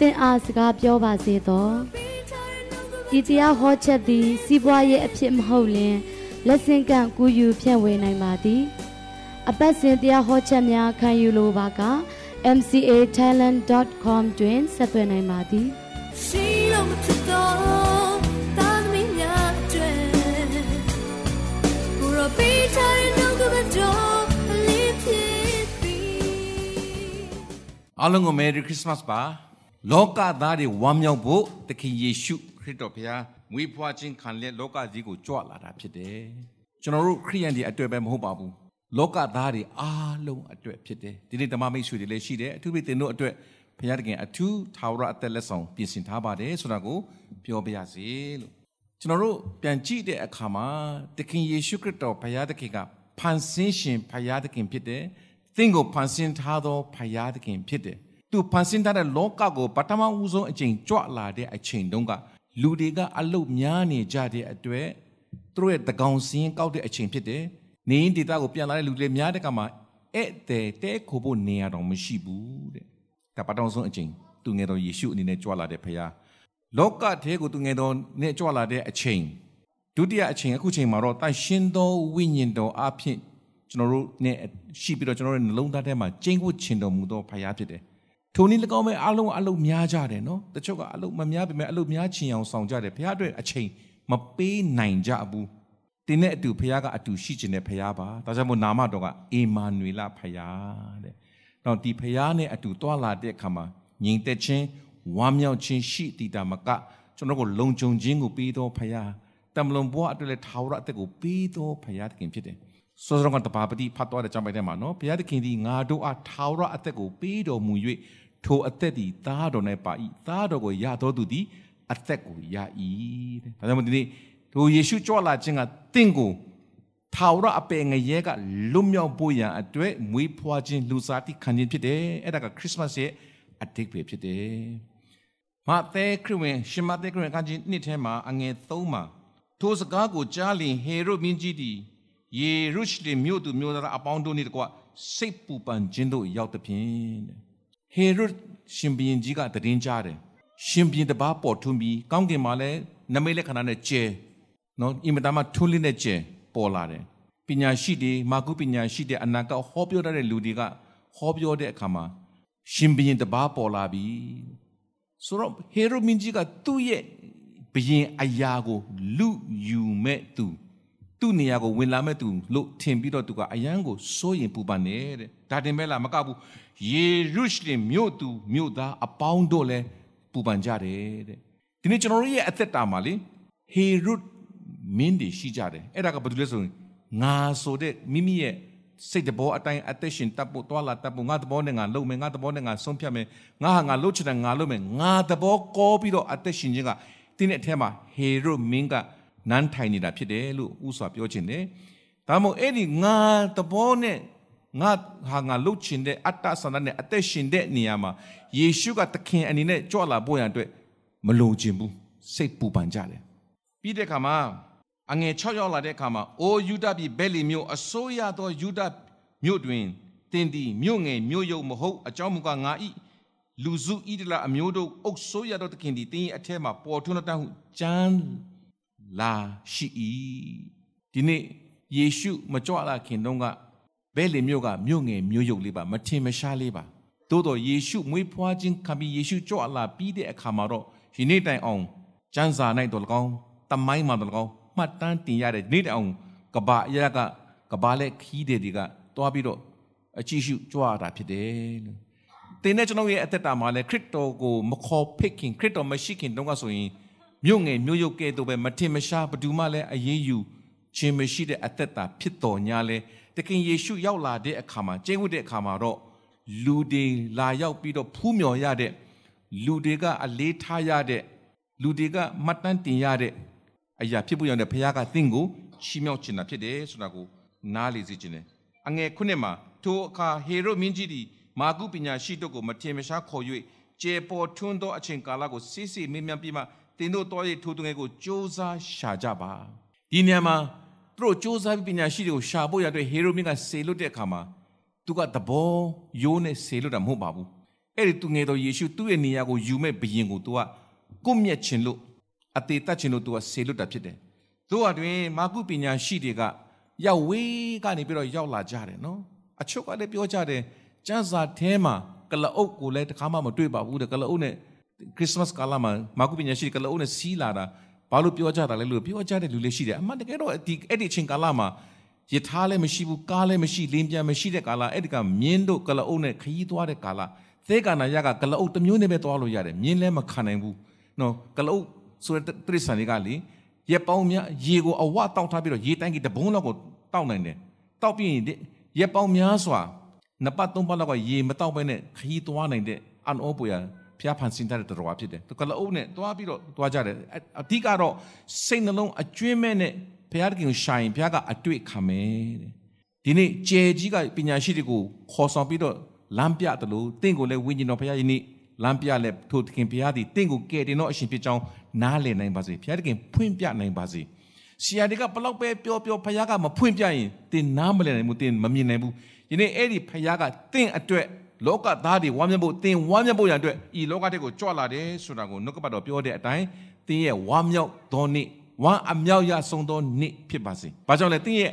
သင်အားစကားပြောပါစေသောဤတရားဟောချက်သည် စီးပွားရေးအဖြစ်မဟုတ်လျင်လက်ဆင့်ကန့်ကူးယူဖြန့်ဝေနိုင်ပါသည် အပတ်စဉ်တရားဟောချက်များခံယူလိုပါက mcatalent.com တွင်ဆက်သွယ်နိုင်ပါသည်ရှိလို့မဖြစ်တော့တာသမီးများအတွက်ကိုရောပေးချင်နှုတ်ကပတ်တော်အလေးဖြစ်ပြီးအားလုံးကို Merry Christmas ပါ လောကသားတွေဝမ်းမြောက်ဖို့သခင်ယေရှုခရစ်တော်ဘုရားမွေးဖွားခြင်းခံလက်လောကကြီးကိုကြွလာတာဖြစ်တယ်ကျွန်တော်တို့ခရိယန်တွေအတွက်ပဲမဟုတ်ပါဘူးလောကသားတွေအားလုံးအတွက်ဖြစ်တယ်ဒီနေ့ဓမ္မမိတ်ဆွေတွေလည်းရှိတယ်အထူးဖြင့်သင်တို့အတွက်ဘုရားသခင်အထူးထာဝရအသက်လက်ဆောင်ပြင်ဆင်ထားပါတယ်ဆိုတာကိုပြောပြရစီလို့ကျွန်တော်တို့ပြန်ကြည့်တဲ့အခါမှာသခင်ယေရှုခရစ်တော်ဘုရားသခင်ကဖန်ဆင်းရှင်ဘုရားသခင်ဖြစ်တယ်သင်ကိုဖန်ဆင်းထားသောဘုရားသခင်ဖြစ်တယ် သူဖန်ဆင်းထားတဲ့လောကကိုပထမဦးဆုံးအချိန်ကြွလာတဲ့အချိန်တုန်းကလူတွေကအလုတ်များနေကြတဲ့အတွက်သူတို့ရဲ့တကောင်စင်းကောက်တဲ့အချိန်ဖြစ်တယ်။နေရင်ဒေတာကိုပြန်လာတဲ့လူတွေများတဲ့ကမှာဧည့်သည်တဲခိုဖို့နေရတော့မရှိဘူးတဲ့။ဒါပထမဆုံးအချိန်သူငယ်တော်ယေရှုအနေနဲ့ကြွလာတဲ့ဖခင်လောကထဲကိုသူငယ်တော်နဲ့ကြွလာတဲ့အချိန်ဒုတိယအချိန်အခုချိန်မှာတော့တန်ရှင်းသောဝိညာဉ်တော်အဖြစ်ကျွန်တော်တို့နဲ့ရှိပြီးတော့ကျွန်တော်တို့နှလုံးသားထဲမှာကျင့်ဝတ်ချင်တော်မူသောဖခင်ဖြစ်တယ်။ ထိုနည်း၎င်းပဲအလုံးအလုံးများကြတယ်နော်တချို့ကအလုံးမများပေမဲ့အလုံးများချင်အောင်ဆောင်ကြတယ်ဘုရားအတွက်အချိန်မပေးနိုင်ကြဘူးတင်းနဲ့အတူဘုရားကအတူရှိခြင်းတဲ့ဘုရားပါဒါကြောင့်မို့နာမတော်ကအေမာနွေလဘုရားတဲ့တော့ဒီဘုရားနဲ့အတူတွာလာတဲ့အခါမှာညီသက်ခြင်းဝမ်းမြောက်ခြင်းရှိတည်တာမကကျွန်တော်ကိုလုံခြုံခြင်းကိုပေးတော်ဘုရားတမလွန်ဘဝအတွက်လည်းထာဝရအသက်ကိုပေးတော်ဘုရားသခင်ဖြစ်တယ်စောစောကတပါပတိဖတ်တော်တဲ့ကြောင့်ပိုက်ထဲမှာနော်ဘုရားသခင်ဒီငါတို့အားထာဝရအသက်ကိုပေးတော်မူ၍ ထိုအသက်သည်သားတော်နဲ့ပါ၏သားတော်ကိုရတော်သူသည်အသက်ကိုရ၏တဲ့ဒါကြောင့်မို့ဒီနေ့ထိုယေရှုကြွလာခြင်းကတင့်ကိုထာဝရအပေငရဲကလွတ်မြောက်ဖို့ရန်အတွက်မွေးဖွားခြင်းလူစားတိခံခြင်းဖြစ်တယ်အဲ့ဒါကခရစ်မတ်ရဲ့အတိတ်ပဲဖြစ်တယ်မာသဲခရစ်ဝင်ရှင်မသဲခရစ်ဝင်ကကြီးနှစ်ထဲမှာအငယ်၃မှာထိုစကားကိုကြားလျင်ဟေရုမင်းကြီးသည်ယေရုရှလင်မြို့သူမြို့သားအပေါင်းတို့နှင့်တကွစိတ်ပူပန်ခြင်းတို့ရောက်သဖြင့်တဲ့ ဟေရုရှင်ဘုရင်ကြီးကတည်င်းကြားတယ်ရှင်ဘုရင်တစ်ပါးပေါ်ထွန်းပြီးကောင်းကင်မှာလည်းနမိတ်လက္ခဏာနဲ့ကျဲနော်အင်မတန်မှထွန်းလင်းတဲ့ကျဲပေါ်လာတယ်ပညာရှိတွေမာကုပညာရှိတဲ့အနာကဟောပြောတတ်တဲ့လူတွေကဟောပြောတဲ့အခါမှာရှင်ဘုရင်တစ်ပါးပေါ်လာပြီဆိုတော့ဟေရုမင်းကြီးကသူ့ရဲ့ဘုရင်အရာကိုလူယူမဲ့သူ သူ့နေရာကိုဝင်လာမဲ့သူလို့ထင်ပြီးတော့သူကအယံကိုစိုးရင်ပူပန်နေတဲ့ဒါတင်ပဲလားမကဘူးယေရုရှလင်မြို့သူမြို့သားအပေါင်းတို့လည်းပူပန်ကြတယ်တဲ့ဒီနေ့ကျွန်တော်တို့ရဲ့အသက်တာမှာလေဟေရုမင်းတွေရှိကြတယ်အဲ့ဒါကဘာလို့လဲဆိုရင်ငါဆိုတဲ့မိမိရဲ့စိတ်တဘောအတိုင်းအသက်ရှင်တပ်ဖို့တွာလာတပ်ဖို့ငါတဘောနဲ့ငါလုံမယ်ငါတဘောနဲ့ငါဆုံးဖြတ်မယ်ငါဟာငါလှုပ်ချင်တယ်ငါလုပ်မယ်ငါတဘောကောပြီးတော့အသက်ရှင်ခြင်းကတင်းတဲ့အထက်မှာဟေရုမင်းက နန်းထိုင်နေတာဖြစ်တယ်လို့ဥစွာပြောချင်တယ်ဒါမှမဟုတ်အဲ့ဒီငါတဘောနဲ့ငါဟာငါလှုပ်ချင်တဲ့အတ္တဆန္ဒနဲ့အသက်ရှင်တဲ့နေရာမှာယေရှုကသခင်အနေနဲ့ကြွလာဖို့ရန်အတွက်မလိုချင်ဘူးစိတ်ပူပန်ကြတယ်ပြီးတဲ့အခါမှာအငယ်6ရောက်လာတဲ့အခါမှာအိုယူဒပြည်ဘဲလီမြို့အစိုးရသောယူဒမြို့တွင်တင်သည်မြို့ငယ်မြို့ယုတ်မဟုတ်အကြောင်းမူကားငါဤလူစုဣဒလအမျိုးတို့အုပ်ဆိုးရသောသခင်သည်တင်း၏အထက်မှာပေါ်ထွန်းတတ်ဟုကြမ်း လာရှိ၏ဒီနေ့ယေရှုမကြွလာခင်တုန်းကဘဲလီမြို့ကမြို့ငယ်မြို့ယုတ်လေးပါမထင်မရှားလေးပါသို့တော့ယေရှုမွေးဖွားခြင်းခံပြီးယေရှုကြွလာပြီးတဲ့အခါမှာတော့ဒီနေ့တိုင်အောင်ကျမ်းစာ၌တော်၎င်းတမိုင်းမှာတော်၎င်းမှတ်တမ်းတင်ရတဲ့နေ့တိုင်အောင်ကဘာအရာကကဘာလက်ခီးတဲ့တွေကတွားပြီးတော့အကြည့်ရှုကြွားတာဖြစ်တယ်လို့တင်းနဲ့ကျွန်တော်ရဲ့အသက်တာမှာလည်းခရစ်တော်ကိုမခေါ်ဖိတ်ခင်ခရစ်တော်မရှိခင်တုန်းကဆိုရင် မြို့ငယ်မြို့ရုပ်ကဲ့သို့ပဲမထင်မရှားဘယ်သူမှလည်းအရေးယူခြင်းမရှိတဲ့အသက်တာဖြစ်တော်ညာလဲတခင်ယေရှုရောက်လာတဲ့အခါမှာကျင့်ဝတ်တဲ့အခါမှာတော့လူတွေလာရောက်ပြီးတော့ဖူးမြော်ရတဲ့လူတွေကအလေးထားရတဲ့လူတွေကမှတ်တမ်းတင်ရတဲ့အရာဖြစ်ဖို့ရတဲ့ဘုရားကသင်ကိုချီးမြှောက်ခြင်းတာဖြစ်တယ်ဆိုတာကိုနားလေစေခြင်းတယ်အငယ်ခုနှစ်မှာထိုအခါဟေရုမင်းကြီးသည်မာကုပညာရှိတို့ကိုမထင်မရှားခေါ်၍ကျေပေါ်ထွန်းသောအချိန်ကာလကိုစစ်စစ်မင်းမြန်ပြီးမှ သင်တို့တော်ရဲ့ထိုသူငယ်ကိုစ조사ရှာကြပါဒီနေရာမှာသူတို့စ조사ပြီးပညာရှိတွေကိုရှာဖို့ရတဲ့ဟေရုမင်းကစေလွတ်တဲ့အခါမှာသူကသဘောရိုးနဲ့စေလွတ်တာမဟုတ်ပါဘူးအဲ့ဒီသူငယ်တော်ယေရှုသူ့ရဲ့နေရာကိုယူမဲ့ဘယင်ကိုသူကကွမျက်ခြင်းလို့အသေးတတ်ခြင်းလို့သူကစေလွတ်တာဖြစ်တယ်တို့အတွင်မာကုပညာရှိတွေကရောက်ဝေးကနေပြီးတော့ရောက်လာကြတယ်နော်အချုပ်ကလည်းပြောကြတယ်ကျန်းစာထဲမှာကလအုပ်ကိုလည်းတစ်ခါမှမတွေ့ပါဘူးတဲ့ကလအုပ်နဲ့ ခရစ်စမတ်ကာလမှာမာကုပညာရှိကလအုပ်နဲ့စီးလာတာဘာလို့ပြောကြတာလဲလို့ပြောကြတဲ့လူလေးရှိတယ်အမှန်တကယ်တော့ဒီအဲ့ဒီအချိန်ကာလမှာယထာလည်းမရှိဘူးကားလည်းမရှိလင်းပြန်မရှိတဲ့ကာလအဲ့ဒီကမြင်းတို့ကလအုပ်နဲ့ခရီးသွားတဲ့ကာလသဲကနာရကကလအုပ်တစ်မျိုးနဲ့ပဲသွားလို့ရတယ်မြင်းလည်းမခံနိုင်ဘူးနော်ကလအုပ်ဆိုတဲ့တရိษံတွေကလေရက်ပေါင်းများရေကိုအဝတောက်ထားပြီးတော့ရေတိုင်းကြီးတဘုံလောက်ကိုတောက်နိုင်တယ်တောက်ပြီးရင်ရက်ပေါင်းများစွာနှစ်ပတ်သုံးပတ်လောက်ကရေမတောက်ဘဲနဲ့ခရီးသွားနိုင်တဲ့အန်အောပွေရ ဖျားဖန်ဆင်းတဲ့တော်ဖြစ်တယ်။ကလအုပ်နဲ့သွားပြီးတော့သွားကြတယ်။အဓိကတော့စိတ်နှလုံးအကျွင်းမဲ့နဲ့ဘုရားတခင်ကိုရှာရင်ဘုရားကအတွေ့ခံမယ်တဲ့။ဒီနေ့ကြယ်ကြီးကပညာရှိတွေကိုခေါ်ဆောင်ပြီးတော့လမ်းပြတယ်လို့တင့်ကိုလည်းဝိညာဉ်တော်ဘုရားယနေ့လမ်းပြလဲထိုသခင်ဘုရားသည်တင့်ကိုကယ်တင်တော့အရှင်ဖြစ်ကြောင်းနားလည်နိုင်ပါစေ။ဘုရားတခင်ဖွင့်ပြနိုင်ပါစေ။ဆရာတွေကဘလောက်ပဲပြောပြောဘုရားကမဖွင့်ပြရင်တင်နားမလည်နိုင်ဘူးတင်မမြင်နိုင်ဘူး။ဒီနေ့အဲ့ဒီဘုရားကတင့်အတွက် လောကသားတွေဝမ်းမြောက်ဖို့သင်ဝမ်းမြောက်ဖို့ရန်အတွက်ဤလောကတဲ့ကိုကြွလာတယ်ဆိုတာကိုနှုတ်ကပတ်တော်ပြောတဲ့အတိုင်းသင်ရဲ့ဝမ်းမြောက်သောနေ့ဝမ်းအမြောက်ရဆုံးသောနေ့ဖြစ်ပါစေ။ဘာကြောင့်လဲသင်ရဲ့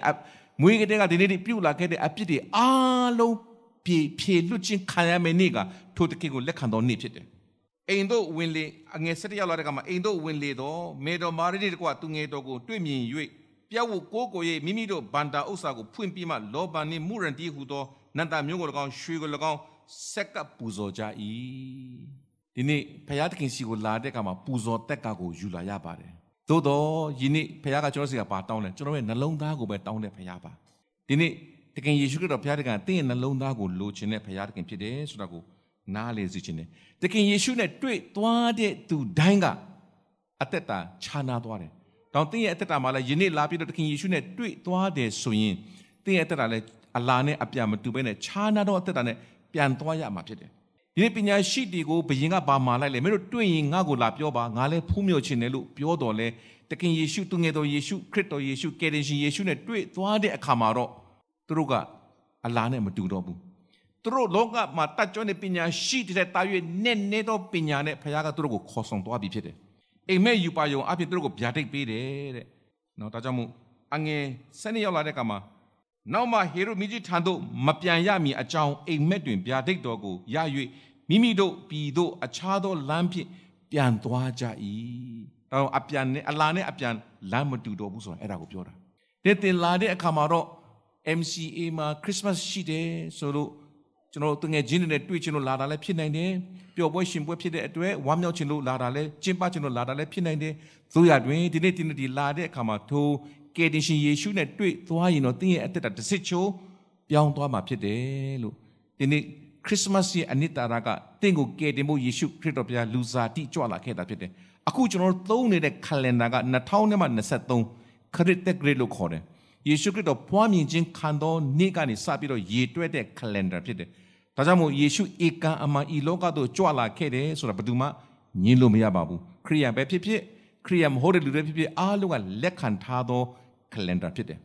မွေးကတဲ့ကဒီနေ့ဒီပြုတ်လာခဲ့တဲ့အပြစ်တွေအားလုံးပြေဖြေလွတ်ချင်းခံရမယ့်နေ့ကထိုတခင်ကိုလက်ခံသောနေ့ဖြစ်တယ်။အိမ်တို့ဝင်လေအငယ်၁၁ရောက်လာတဲ့ကမှာအိမ်တို့ဝင်လေတော့မေတော်မာရီတကွာသူငယ်တော်ကိုတွေ့မြင်၍ပြတ်ဝကိုကိုရဲ့မိမိတို့ဗန္တာဥစ္စာကိုဖွင့်ပြီးမှလောဘနှင့်မုရန်တီဟူသောနန္တာမျိုးကို၎င်းရွှေကို၎င်း ဆက်ကပ်ပူဇော်ကြ၏ဒီနေ့ဖခင်သခင်စီကိုလာတဲ့အခါမှာပူဇော်တက်ကကိုယူလာရပါတယ်သို့တော့ယနေ့ဖခင်ကကျွန်တော်စီကပါတောင်းတယ်ကျွန်တော်ရဲ့နှလုံးသားကိုပဲတောင်းတဲ့ဖခင်ပါဒီနေ့တခင်ယေရှုခရစ်တော်ဖခင်တခင်တင်းရဲ့နှလုံးသားကိုလိုချင်တဲ့ဖခင်တခင်ဖြစ်တယ်ဆိုတာကိုနားလေစေချင်တယ်တခင်ယေရှုနဲ့တွေ့သွားတဲ့သူတိုင်းကအသက်တာခြားနာသွားတယ်တောင်တင်းရဲ့အသက်တာမှာလည်းယနေ့လာပြီးတော့တခင်ယေရှုနဲ့တွေ့သွားတယ်ဆိုရင်တင်းရဲ့အသက်တာလည်းအလာနဲ့အပြာမတူဘဲနဲ့ခြားနာတော့အသက်တာနဲ့ ပြန်သွားရမှာဖြစ်တယ်ဒီနေ့ပညာရှိတွေကိုဘယင်ကဘာမှလိုက်လဲမင်းတို့တွေ့ရင်ငါ့ကိုလာပြောပါငါလည်းဖူးမြော်ခြင်းတယ်လို့ပြောတော်လဲတခင်ယေရှုသူငယ်တော်ယေရှုခရစ်တော်ယေရှုကယ်တင်ရှင်ယေရှုနဲ့တွေ့သွားတဲ့အခါမှာတော့သူတို့ကအလားနဲ့မတူတော့ဘူးသူတို့လောကမှာတတ်ကြွတဲ့ပညာရှိတဲ့တာ၍နဲ့နေသောပညာနဲ့ဘုရားကသူတို့ကိုခေါ်ဆောင်သွားပြီဖြစ်တယ်အိမ်မက်ယူပါယုံအဖြစ်သူတို့ကိုဗျာဒိတ်ပေးတယ်တဲ့နော်ဒါကြောင့်မို့အငယ်၁၂ရောက်လာတဲ့အခါမှာ နောက်မှဟေရုမိကြီးထံသို့မပြန်ရမည်အကြောင်းအိမ်မက်တွင်ဗျာဒိတ်တော်ကိုရ၍မိမိတို့ပြည်သို့အခြားသောလမ်းဖြင့်ပြန်သွားကြ၏ဒါတော့အပြန်နဲ့အလာနဲ့အပြန်လမ်းမတူတော့ဘူးဆိုတာအဲ့ဒါကိုပြောတာတဲ့တင်လာတဲ့အခါမှာတော့ MCA မှာ Christmas ရှိတယ်ဆိုလို့ကျွန်တော်တငယ်ချင်းတွေနဲ့တွေ့ချင်လို့လာတာလည်းဖြစ်နိုင်တယ်ပျော်ပွဲရှင်ပွဲဖြစ်တဲ့အတွက်ဝမ်းမြောက်ချင်လို့လာတာလည်းကျင်းပချင်လို့လာတာလည်းဖြစ်နိုင်တယ်သို့ရတွင်ဒီနေ့ဒီနေ့ဒီလာတဲ့အခါမှာထို ကယ်တင်ရှင်ယေရှုနဲ့တွေ့သွားရင်တော့တင်းရဲ့အသက်တာတစ်စစ်ချိုးပြောင်းသွားမှာဖြစ်တယ်လို့ဒီနေ့ခရစ်စမတ်ရဲ့အနှစ်သာရကတင့်ကိုကယ်တင်ဖို့ယေရှုခရစ်တော်ဘုရားလူစားတိကြွလာခဲ့တာဖြစ်တယ်အခုကျွန်တော်တို့သုံးနေတဲ့ calendar က2023ခရစ်တက်ဂရစ်လို့ခေါ်တယ်ယေရှုခရစ်တော်ဖွားမြင်ခြင်းခံတော်နေ့ကနေစပြီးတော့ရေတွက်တဲ့ calendar ဖြစ်တယ်ဒါကြောင့်မို့ယေရှုဧကံအမှန်ဤလောကသို့ကြွလာခဲ့တယ်ဆိုတာဘယ်သူမှညင်းလို့မရပါဘူးခရိယန်ပဲဖြစ်ဖြစ်ခရိယန်မဟုတ်တဲ့လူတွေဖြစ်ဖြစ်အားလုံးကလက်ခံထားသော calendar ဖြစ်တယ်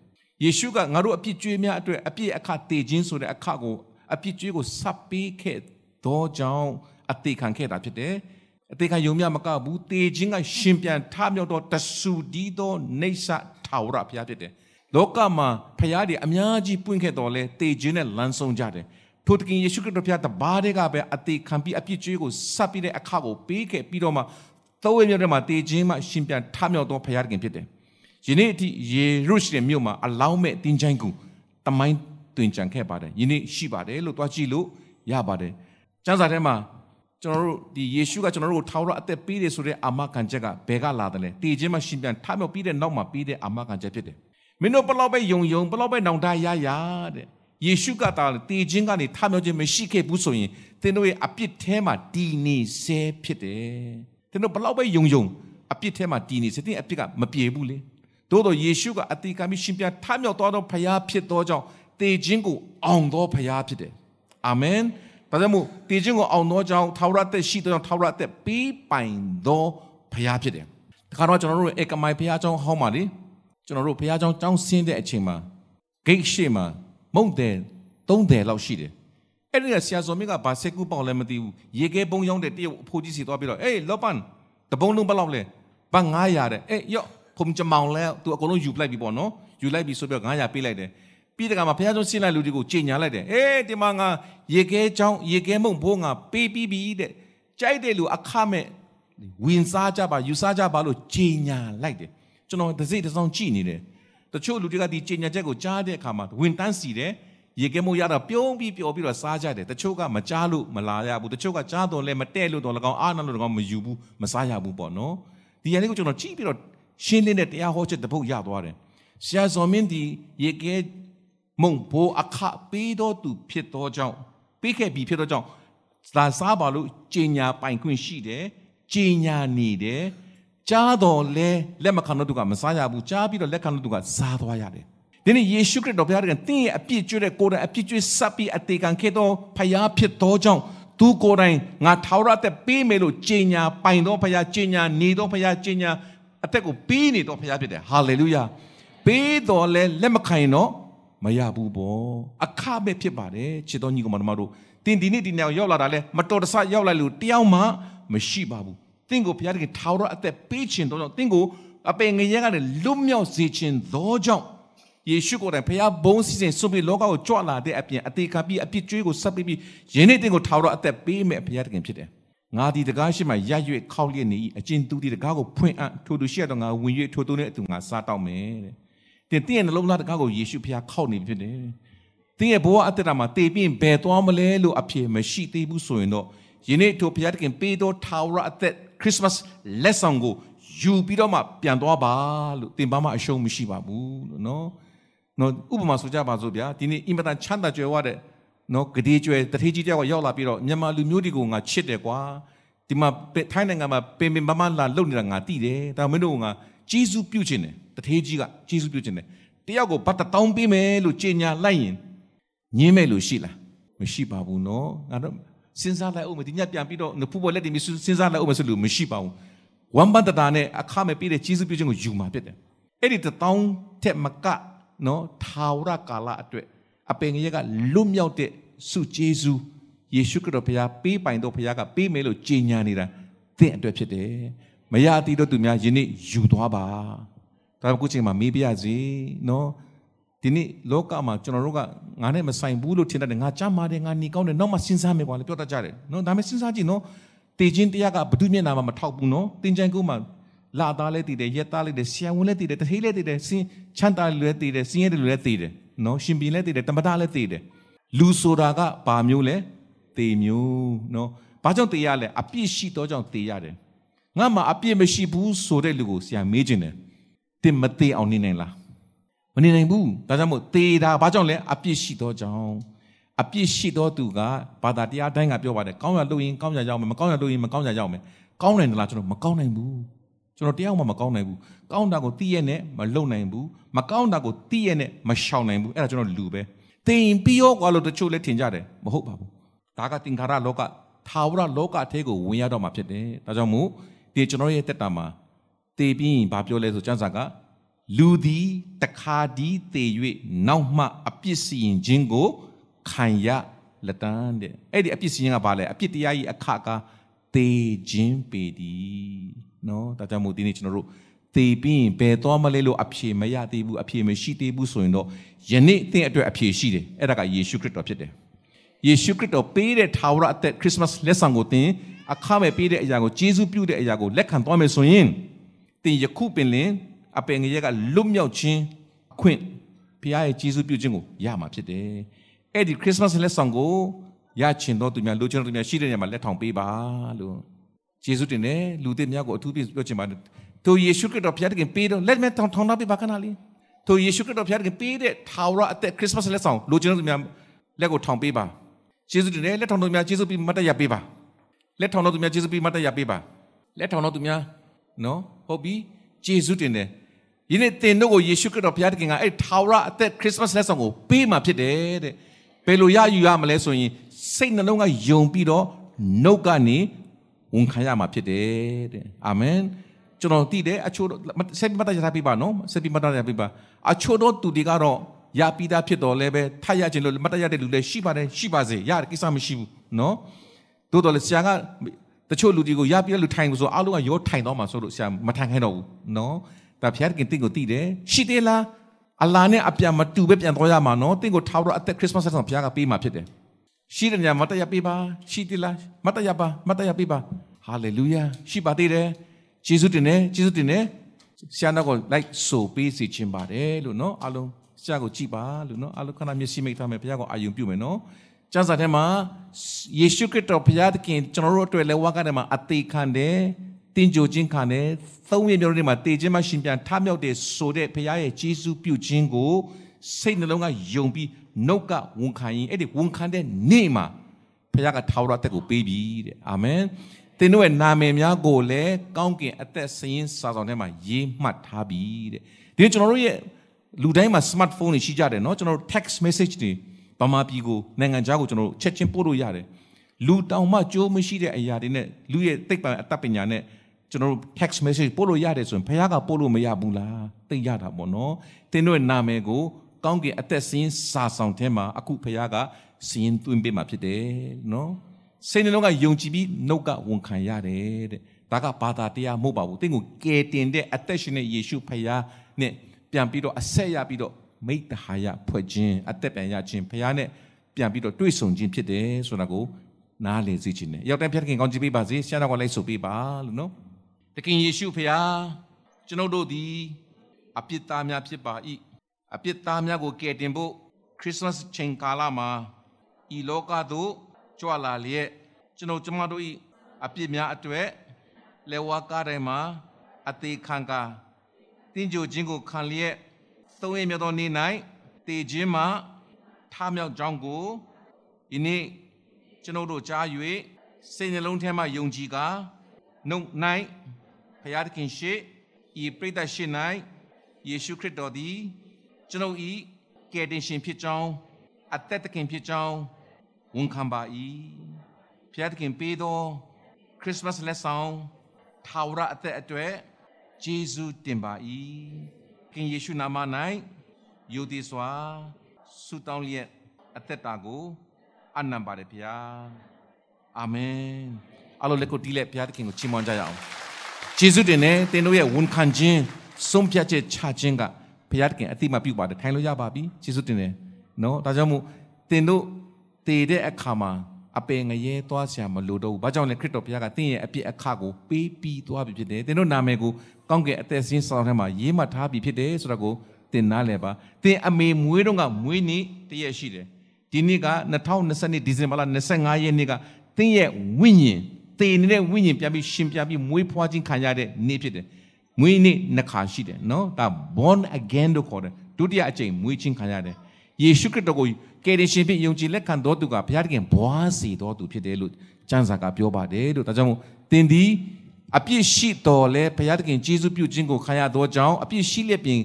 ယေရှုကငါတို့အပြစ်ကြွေးများအတွက်အပြစ်အခတည်ခြင်းဆိုတဲ့အခကိုအပြစ်ကြွေးကိုစပ်ပေးခဲ့သောကြောင့်အသေးခံခဲ့တာဖြစ်တယ်အသေးခံယုံမြမကဘူးတေခြင်းကရှင်ပြန်ထမြောက်တော့တဆူဒီသောနေဆထာဝရဘုရားဖြစ်တယ်လောကမှာဖရားတွေအများကြီးပွင့်ခဲ့တော်လဲတေခြင်းနဲ့လမ်းဆုံးကြတယ်ထိုတခင်ယေရှုခရစ်တော်ဘုရားတပါးတည်းကပဲအသေးခံပြီးအပြစ်ကြွေးကိုစပ်ပြီးတဲ့အခကိုပေးခဲ့ပြီးတော့မှသောဝေမြောက်တဲ့မှာတေခြင်းမှရှင်ပြန်ထမြောက်သောဘုရားတခင်ဖြစ်တယ် ယနေ့အထိယေရုရှလင်မြို့မှာအလောင်းမဲ့တင်းချိုင်းကူတမိုင်းတွင်ကြံခဲ့ပါတယ်ယနေ့ရှိပါတယ်လို့တွားကြည့်လို့ရပါတယ်ကျမ်းစာထဲမှာကျွန်တော်တို့ဒီယေရှုကကျွန်တော်တို့ကိုထောက်ရအသက်ပေးတယ်ဆိုတဲ့အာမခံချက်ကဘယ်ကလာတယ်လဲတည်ခြင်းမှရှင်ပြန်ထမြောက်ပြီးတဲ့နောက်မှာပြီးတဲ့အာမခံချက်ဖြစ်တယ်မင်းတို့ဘလောက်ပဲယုံယုံဘလောက်ပဲနောင်တရရတဲ့ယေရှုကတာတည်ခြင်းကနေထမြောက်ခြင်းမရှိခဲ့ဘူးဆိုရင်သင်တို့ရဲ့အပြစ်ထဲမှာတည်နေဆဲဖြစ်တယ်သင်တို့ဘလောက်ပဲယုံယုံအပြစ်ထဲမှာတည်နေစေတဲ့အပြစ်ကမပြေဘူးလေ သို့တော်ယေရှုကအတိကမိရှင်ပြန်ထမြောက်တော်သောဖရာဖြစ်သောကြောင့်တေခြင်းကိုအောင်သောဖရာဖြစ်တယ်အာမင်ဒါကြောင့်မို့တေခြင်းကိုအောင်သောကြောင့်ထာဝရသက်ရှိသောကြောင့်ထာဝရသက်ပြီးပိုင်သောဖရာဖြစ်တယ်ဒါကတော့ကျွန်တော်တို့ဧကမိုင်ဖရာကျောင်းဟောင်းပါလေကျွန်တော်တို့ဖရာကျောင်းကျောင်းဆင်းတဲ့အချိန်မှာ gate ရှေ့မှာမုန်တယ်30လောက်ရှိတယ်အဲ့ဒီကဆရာစော်မင်းကဘာစက်ကူပေါက်လဲမသိဘူးရေခဲပုံရောက်တဲ့တရုတ်အဖိုးကြီးစီသွားပြီးတော့အေးလောပန်တပုံလုံးဘယ်လောက်လဲဘာ900တဲ့အေးရော့ ခုံချမောင်လဲသူအကုန်လုံးယူလိုက်ပြီပေါ့နော်ယူလိုက်ပြီဆိုပြီးတော့900ပေးလိုက်တယ်ပြီးတကမှာဘုရားကျောင်းဆင်းလိုက်လူတွေကိုကြေညာလိုက်တယ်အေးဒီမှာငါရေခဲချောင်းရေခဲမုံဘိုးငါပေးပြီးပြီတဲ့ကြိုက်တဲ့လူအခမဲ့ဝင်စားကြပါယူစားကြပါလို့ကြေညာလိုက်တယ်ကျွန်တော်တစိတစောင်းကြည့်နေတယ်တချို့လူတွေကဒီကြေညာချက်ကိုကြားတဲ့အခါမှာဝင်တန်းစီတယ်ရေကဲမိုးရတာပြုံးပြီးပျော်ပြီးတော့စားကြတယ်တချို့ကမကြားလို့မလာရဘူးတချို့ကကြားတော့လည်းမတဲ့လို့တော့၎င်းအားနာလို့၎င်းမယူဘူးမစားရဘူးပေါ့နော်ဒီရန်လေးကိုကျွန်တော်ကြည့်ပြီးတော့ ရှင်းလင်းတဲ့တရားဟောချက်တစ်ပုဒ်ရသွားတယ်ဆရာဇော်မင်းဒီရေကဲမုံဘိုးအခပေးတော်သူဖြစ်တော်ကြောင့်ပေးခဲ့ပြီးဖြစ်တော်ကြောင့်သာစားပါလို့ကြင်ညာပိုင်ခွင့်ရှိတယ်ကြင်ညာနေတယ်ကြားတော်လဲလက်မခံတော့သူကမစားရဘူးကြားပြီးတော့လက်ခံတော့သူကစားသွားရတယ်ဒီနေ့ယေရှုခရစ်တော်ဘုရားကတင်းရဲ့အပြစ်ကျွတဲ့ကိုယ်တိုင်အပြစ်ကျွဆပ်ပြီးအသေးခံခဲ့တော့ဖယားဖြစ်တော်ကြောင့်သူကိုယ်တိုင်ငါထာဝရတဲ့ပေးမယ်လို့ကြင်ညာပိုင်တော်ဖယားကြင်ညာနေတော်ဖယားကြင်ညာ အသက်ကိုပေးနေတော်ဖရားဖြစ်တယ်ဟာလေလုယာပေးတော်လဲလက်မခံရင်တော့မရဘူးပေါ့အခမဲ့ဖြစ်ပါတယ်ချစ်တော်ညီကောင်မတို့တင်ဒီနေ့ဒီနေ့ရောက်လာတာလဲမတော်တဆရောက်လာလို့တယောက်မှမရှိပါဘူးတင့်ကိုဘုရားတခင်ထာဝရအသက်ပေးခြင်းတော့တင့်ကိုအပင်ငရဲကနေလွတ်မြောက်စေခြင်းသောကြောင့်ယေရှုကိုယ်တိုင်ဘုရားဘုန်းစီစဉ်ဆွပြီးလောကကိုကြွလာတဲ့အပြင်အသေးခံပြီးအပြစ်ကြွေးကိုဆက်ပြီးပြီးယနေ့တင့်ကိုထာဝရအသက်ပေးမယ်ဘုရားတခင်ဖြစ်တယ် ငါဒီတကားရှိမှရရွေခောက်လျက်နေ၏အကျဉ်သူဒီတကားကိုဖွင့်အံ့ထိုသူရှိရတော့ငါဝင်၍ထိုသူနဲ့အတူငါစားတော့မယ်တဲ့တင်တင်းရဲ့နှလုံးသားတကားကိုယေရှုဖျားခောက်နေဖြစ်တယ်တင်းရဲ့ဘဝအတ္တတာမှာတေပြင်းဘယ်သွားမလဲလို့အဖြေမရှိသေးဘူးဆိုရင်တော့ယနေ့ထိုဘုရားတခင်ပေးတော်ထာဝရအသက်ခရစ်စမတ်လက်ဆောင်ကိုယူပြီးတော့မှပြန်သွားပါလို့တင်ပါမှအရှုံးမရှိပါဘူးလို့နော်နော်ဥပမာဆိုကြပါစို့ဗျာဒီနေ့အင်မတန်ချမ်းသာကြွယ်ဝတဲ့ နော်ဂဒီကျွဲတထေးကြီးတယောက်ကရောက်လာပြီးတော့မြန်မာလူမျိုးတွေကိုငါချစ်တယ်ကွာဒီမှာထိုင်းနိုင်ငံမှာပင်ပင်ပမလာလုံနေတာငါသိတယ်ဒါမင်းတို့ကငါဂျေစုပြုတ်ခြင်းတယ်တထေးကြီးကဂျေစုပြုတ်ခြင်းတယ်တယောက်ကိုဘတ်တတောင်းပေးမယ်လို့ကြေညာလိုက်ရင်ညင်းမဲ့လို့ရှိလားမရှိပါဘူးနော်ငါတို့စဉ်းစားလိုက်အောင်မဒီညပြန်ပြီးတော့နဖူးပေါ်လက်တင်ပြီးစဉ်းစားလိုက်အောင်မဆိုလို့မရှိပါဘူးဝမ်ဘတ်တတာနဲ့အခမဲ့ပြီးတဲ့ဂျေစုပြုတ်ခြင်းကိုယူမှာဖြစ်တယ်အဲ့ဒီတတောင်းထက်မကနော်ထာဝရကာလအတွက် အပင်ကြီးကလွတ်မြောက်တဲ့စုကျေးဇူးယေရှုခရစ်တော်ဘုရားပေးပိုင်တော်ဘုရားကပေးမယ်လို့ကြေညာနေတာသင်အတွက်ဖြစ်တယ်မရသေးတော့သူများယနေ့ယူသွားပါဒါကခုချိန်မှာမေးပြရစီနော်ဒီနေ့လောကမှာကျွန်တော်တို့ကငါနဲ့မဆိုင်ဘူးလို့ထင်တယ်ငါကြမ်းပါတယ်ငါနေကောင်းတယ်နောက်မှစဉ်းစားမယ်ကွာလေပြောတတ်ကြတယ်နော်ဒါပေမဲ့စဉ်းစားကြည့်နော်တေခြင်းတရားကဘုဒ္ဓမျက်နာမှာမထောက်ဘူးနော်တင်ကြံကူမှာလာသားလဲတည်တယ်ရက်သားလဲတည်တယ်ဆရာဝန်လဲတည်တယ်တထေးလဲတည်တယ်စင်ချမ်းသာလဲတည်တယ်စင်ရဲတယ်လဲတည်တယ် နော်ရှင်ပြည်လဲတည်တယ်တမတာလဲတည်တယ်လူဆိုတာကဘာမျိုးလဲတေမျိုးနော်ဘာကြောင့်တေရလဲအပြစ်ရှိတော့ကြောင့်တေရတယ်ငါမှအပြစ်မရှိဘူးဆိုတဲ့လူကိုဆရာမေးခြင်းတယ်တင်မတေအောင်နေနိုင်လားမနေနိုင်ဘူးဒါကြောင့်မို့တေတာဘာကြောင့်လဲအပြစ်ရှိတော့ကြောင့်အပြစ်ရှိတော့သူကဘာသာတရားတိုင်းကပြောပါတယ်ကောင်းရလို့ရင်ကောင်းရရောက်မယ်မကောင်းရလို့ရင်မကောင်းရရောက်မယ်ကောင်းနိုင်တယ်လားကျွန်တော်မကောင်းနိုင်ဘူး ကျွန်တော်တရားမှမကောင်းနိုင်ဘူးကောင်းတာကိုသိရနဲ့မလုံနိုင်ဘူးမကောင်းတာကိုသိရနဲ့မရှောင်နိုင်ဘူးအဲ့ဒါကျွန်တော်လူပဲတင်ပြီးရောကွာလို့တချို့လည်းထင်ကြတယ်မဟုတ်ပါဘူးဒါကသင်္ခါရလောကထာဝရလောကအထဲကိုဝင်ရတော့မှာဖြစ်တယ်ဒါကြောင့်မို့ဒီကျွန်တော်ရဲ့တက်တာမှာတည်ပြီးရင်ဘာပြောလဲဆိုကျမ်းစာကလူသည်တခါဒီတည်၍နောက်မှအပြစ်စီရင်ခြင်းကိုခံရလက်တန်းတဲ့အဲ့ဒီအပြစ်စီရင်ကဘာလဲအပြစ်တရားကြီးအခကတေခြင်းပေသည် နော်ဒါကြောင့်မို့ဒီနေ့ကျွန်တော်တို့တေပြီးရင်ဘယ်သွားမလဲလို့အဖြေမရသေးဘူးအဖြေမရှိသေးဘူးဆိုရင်တော့ယနေ့သင်အတွက်အဖြေရှိတယ်အဲ့ဒါကယေရှုခရစ်တော်ဖြစ်တယ်ယေရှုခရစ်တော်ပေးတဲ့ထာဝရအသက်ခရစ်စမတ်လက်ဆောင်ကိုသင်အခမဲ့ပေးတဲ့အရာကိုကျေးဇူးပြုတဲ့အရာကိုလက်ခံသွားမယ်ဆိုရင်သင်ယခုပင်လင်အပင်ငရဲကလွတ်မြောက်ခြင်းအခွင့်ဘုရားရဲ့ကျေးဇူးပြုခြင်းကိုရမှာဖြစ်တယ်အဲ့ဒီခရစ်စမတ်လက်ဆောင်ကိုရချင်တော့သူများလိုချင်တော့သူများရှိတဲ့နေရာမှာလက်ထောင်ပေးပါလို့ ယေရှုတင်တယ်လူတွေများကိုအထူးပြုပြောချင်ပါတယ်သူယေရှုခရစ်တော်ဘုရားတခင်ပေးတော့လက်မဲ့ထောင်ထောင်တော့ပေးပါခဏလေးသူယေရှုခရစ်တော်ဘုရားတခင်ပေးတဲ့ထာဝရအသက်ခရစ်စမတ်လက်ဆောင်လိုချင်တော့သူများလက်ကိုထောင်ပေးပါယေရှုတင်တယ်လက်ထောင်တော့သူများယေရှုပြီးမတ်တရပေးပါလက်ထောင်တော့သူများယေရှုပြီးမတ်တရပေးပါလက်ထောင်တော့သူများနော်ဟုတ်ပြီဂျေဇုတင်တယ်ယနေ့တင်တို့ကိုယေရှုခရစ်တော်ဘုရားသခင်ကအဲ့ထာဝရအသက်ခရစ်စမတ်လက်ဆောင်ကိုပေးမှာဖြစ်တယ်တဲ့ဘယ်လိုရယူရမလဲဆိုရင်စိတ်နှလုံးကယုံပြီးတော့နှုတ်ကနေ ဝန်ခံရမှာဖြစ်တယ်တဲ့အာမင်ကျွန်တော်သိတယ်အချို့ဆက်ပြီးမတ်တရပြပါနော်ဆက်ပြီးမတ်တရပြပါအချို့တော့သူတွေကတော့ရပြီးသားဖြစ်တော်လဲပဲထရခြင်းလို့မတ်တရတဲ့လူလည်းရှိပါတယ်ရှိပါစေရတယ်ကိစ္စမရှိဘူးနော်တိုးတော်လေဆရာကတချို့လူတွေကိုရပြီးတဲ့လူထိုင်လို့ဆိုအားလုံးကရောထိုင်တော့မှာဆိုလို့ဆရာမထိုင်ခိုင်းတော့ဘူးနော်ဒါဖျားခင်တင့်ကိုသိတယ်ရှိသေးလားအလာနဲ့အပြန်မတူပဲပြန်သွားရမှာနော်တင့်ကိုထားတော့အသက်ခရစ်စမတ်ဆက်ဆောင်ဖျားကပေးမှာဖြစ်တယ် ရှိတဲ့ညမတ်တရပေးပါရှိသေးလားမတ်တရပါမတ်တရပေးပါဟာလေလုယာရှိပါသေးတယ်ယေရှုတင်တယ်ယေရှုတင်တယ်ဆရာတော်ကိုလိုက်ဆိုပေးစီခြင်းပါတယ်လို့နော်အားလုံးဆရာကိုကြည်ပါလို့နော်အားလုံးခဏမျက်စိမိတ်ထားမယ်ဘုရားကိုအာယုံပြုမယ်နော်ကျမ်းစာထဲမှာယေရှုခရစ်တော်ဘုရားသခင်ကျွန်တော်တို့အတွက်လည်းဝါကထဲမှာအသေးခံတယ်တင်ကြိုခြင်းခံတယ်သုံးရမျိုးတွေမှာတေခြင်းမှရှင်ပြန်ထမြောက်တယ်ဆိုတဲ့ဘုရားရဲ့ယေရှုပြုခြင်းကိုစိတ်နှလုံးကယုံပြီး နှုတ်ကဝန်ခံရင်အဲ့ဒီဝန်ခံတဲ့နေ့မှာဘုရားကထာဝရအသက်ကိုပေးပြီတဲ့အာမင်သင်တို့ရဲ့နာမည်များကိုလည်းကောင်းကင်အသက်စရင်စာဆောင်ထဲမှာရေးမှတ်ထားပြီတဲ့ဒီကျွန်တော်တို့ရဲ့လူတိုင်းမှာ smartphone တွေရှိကြတယ်เนาะကျွန်တော်တို့ text message တွေဗမာပြည်ကိုနိုင်ငံခြားကိုကျွန်တော်တို့ချက်ချင်းပို့လို့ရတယ်လူတောင်မှကြိုးမရှိတဲ့အရာတွေနဲ့လူရဲ့သိပ္ပံအတတ်ပညာနဲ့ကျွန်တော်တို့ text message ပို့လို့ရတယ်ဆိုရင်ဘုရားကပို့လို့မရဘူးလားသိရတာပေါ့နော်သင်တို့ရဲ့နာမည်ကို ကောင်းကင်အသက်စင်းစာဆောင်ထဲမှာအခုဘုရားကစင်းသွင်းပေးမှာဖြစ်တယ်နော်စိတ်နှလုံးကယုံကြည်ပြီးနှုတ်ကဝန်ခံရတယ်တဲ့ဒါကဘာသာတရားမဟုတ်ပါဘူးသင်ကိုကယ်တင်တဲ့အသက်ရှင်တဲ့ယေရှုဖခင်နဲ့ပြန်ပြီးတော့အဆက်ရပြီးတော့မိတ္တဟာယဖွဲ့ခြင်းအသက်ပြန်ရခြင်းဖခင်နဲ့ပြန်ပြီးတော့တွေ့ဆုံခြင်းဖြစ်တယ်ဆိုတာကိုနားလည်စေခြင်းနဲ့ရောက်တဲ့ဖခင်ကောင်းချီးပေးပါစေဆရာတော်ကလိုက်ဆိုပေးပါလို့နော်တခင်ယေရှုဖခင်ကျွန်ုပ်တို့သည်အပြစ်သားများဖြစ်ပါ၏ အပြစ်သားများကိုကယ်တင်ဖို့ခရစ်စမတ်ချိန်ကာလမှာဤလောကသို့ကြွလာလျက်ကျွန်တော်ကျမတို့၏အပြစ်များအတွေ့လက်ဝါးကားတိုင်းမှာအသေးခံကာတင်းကြိုခြင်းကိုခံလျက်သုံးရမြတ်သောနေ့၌တေခြင်းမှာထားမြောက်ကြောင်းကိုဒီနေ့ကျွန်တော်တို့ကြား၍စိတ်နှလုံးထဲမှာယုံကြည်ကာနှုတ်၌ဖျားသခင်ရှိဤပရိသတ်ရှိ၌ယေရှုခရစ်တော်သည် ကျွန်ုပ်ဤကယ်တင်ရှင်ဖြစ်ကြောင်းအသက်သခင်ဖြစ်ကြောင်းဝန်ခံပါ၏ဖျားသခင်ပေးသောခရစ်စမတ်လက်ဆောင်ထာဝရအသက်အတွက်ဂျေဇုတင်ပါ၏ခင်ယေရှုနာမ၌ယုံသည်စွာဆုတောင်းလျက်အသက်တာကိုအနံပါတယ်ဗျာအာမင်အလိုလက်ကိုတီးလက်ဘုရားသခင်ကိုချီးမွမ်းကြရအောင်ဂျေဇုတင်နဲ့သင်တို့ရဲ့ဝန်ခံခြင်းဆုံးဖြတ်ချက်ချခြင်းက ဘုရားသခင်အတိမပြုပါတယ်ထိုင်လို့ရပါပြီဂျေဇုတင်တယ်နော်ဒါကြောင့်မို့သင်တို့တည်တဲ့အခါမှာအပင်ငရဲသွားဆရာမလိုတော့ဘူး။ဘာကြောင့်လဲခရစ်တော်ဘုရားကသင်ရဲ့အပြစ်အခကိုပေးပြီးသွားပြီဖြစ်တယ်။သင်တို့နာမည်ကိုကောင်းကင်အသက်ရှင်ဆောင်ထဲမှာရေးမှတ်ထားပြီးဖြစ်တယ်ဆိုတော့ကိုသင်နားလည်ပါ။သင်အမေမွေးတော့ကမွေးနေ့တရက်ရှိတယ်။ဒီနေ့က2020ဒီဇင်ဘာလ25ရက်နေ့ကသင်ရဲ့ဝိညာဉ်တည်နေတဲ့ဝိညာဉ်ပြန်ပြီးရှင်ပြန်ပြီးမွေးဖွားခြင်းခံရတဲ့နေ့ဖြစ်တယ်။ မွေးနေ့နှစ်ခါရှိတယ်နော်။ဒါ born again လို့ခေါ်တယ်။ဒုတိယအကြိမ်မွေးခြင်းခံရတယ်။ယေရှုခရစ်တော်ကိုကယ်တင်ရှင်ဖြစ်ယုံကြည်လက်ခံတော်သူကဘုရားသခင်ဘွားစီတော်သူဖြစ်တယ်လို့ကျမ်းစာကပြောပါတယ်လို့ဒါကြောင့်မို့သင်သည်အပြစ်ရှိတော်လဲဘုရားသခင်ကျေးဇူးပြုခြင်းကိုခံရသောကြောင့်အပြစ်ရှိလက်ပြင်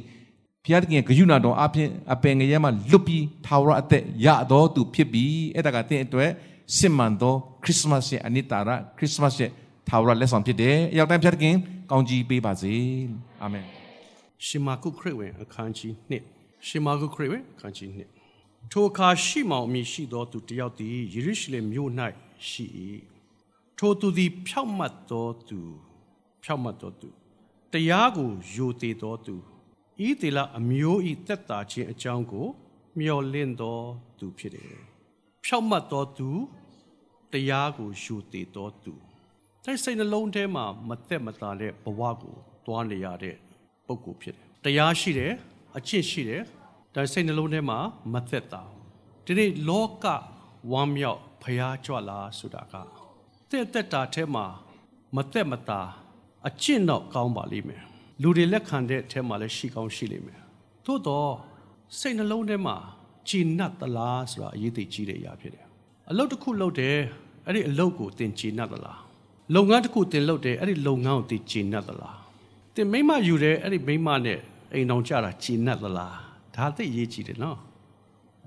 ဘုရားသခင်ဂရုဏာတော်အပြင်အပင်ငရဲမှာလွတ်ပြီးထာဝရအသက်ရတော်သူဖြစ်ပြီးအဲ့ဒါကသင်အတွက်စစ်မှန်သောခရစ်စမတ်ရဲ့အနိတာရခရစ်စမတ်ရဲ့ထာဝရလက်ဆောင်ဖြစ်တယ်အရောက်တိုင်းဘုရားသခင် ကောင်းကြီးပေးပါစေအာမင်ရှမာကုခရစ်ဝင်အခန်းကြီး1ရှမာကုခရစ်ဝင်အခန်းကြီး1ထိုအခါရှိမောင်အမည်ရှိသောသူတစ်ယောက်သည်ယေရုရှလင်မြို့၌ရှိ၏ထိုသူသည် ဖြောက်မတ်သောသူဖြောက်မတ်သောသူတရားကိုယိုသေးသောသူဤတေလအမျိုးဤတက်တာခြင်းအကြောင်းကို မျှော်လင့်သောသူဖြစ်တယ်ဖြောက်မတ်သောသူတရားကိုယိုသေးသောသူ တိုက်စိတ်နှလုံးထဲမှာမသက်မသာတဲ့ဘဝကိုတွားနေရတဲ့ပုဂ္ဂိုလ်ဖြစ်တယ်တရားရှိတယ်အချစ်ရှိတယ်ဒါစိတ်နှလုံးထဲမှာမသက်တာဒီနေ့လောကဝမ်းမြောက်ဖျားကြွလာဆိုတာကတဲ့သက်တာထဲမှာမသက်မသာအကျင့်တော့ကောင်းပါလိမ့်မယ်လူတွေလက်ခံတဲ့အထဲမှာလည်းရှိကောင်းရှိလိမ့်မယ်သို့တော့စိတ်နှလုံးထဲမှာကြည်နပ်သလားဆိုတာအရေးသိကြီးတဲ့အရာဖြစ်တယ်အလုပ်တစ်ခုလုပ်တယ်အဲ့ဒီအလုပ်ကိုသင်ကြည်နပ်သလား လုပ်ငန်းတစ်ခုသင်လုပ်တယ်အဲ့ဒီလုပ်ငန်းကိုသင်ကြည်နပ်သလားတင်မိမယူတယ်အဲ့ဒီမိမနဲ့အိမ်တော်ကြတာကြည်နပ်သလားဒါသိအရေးကြီးတယ်နော်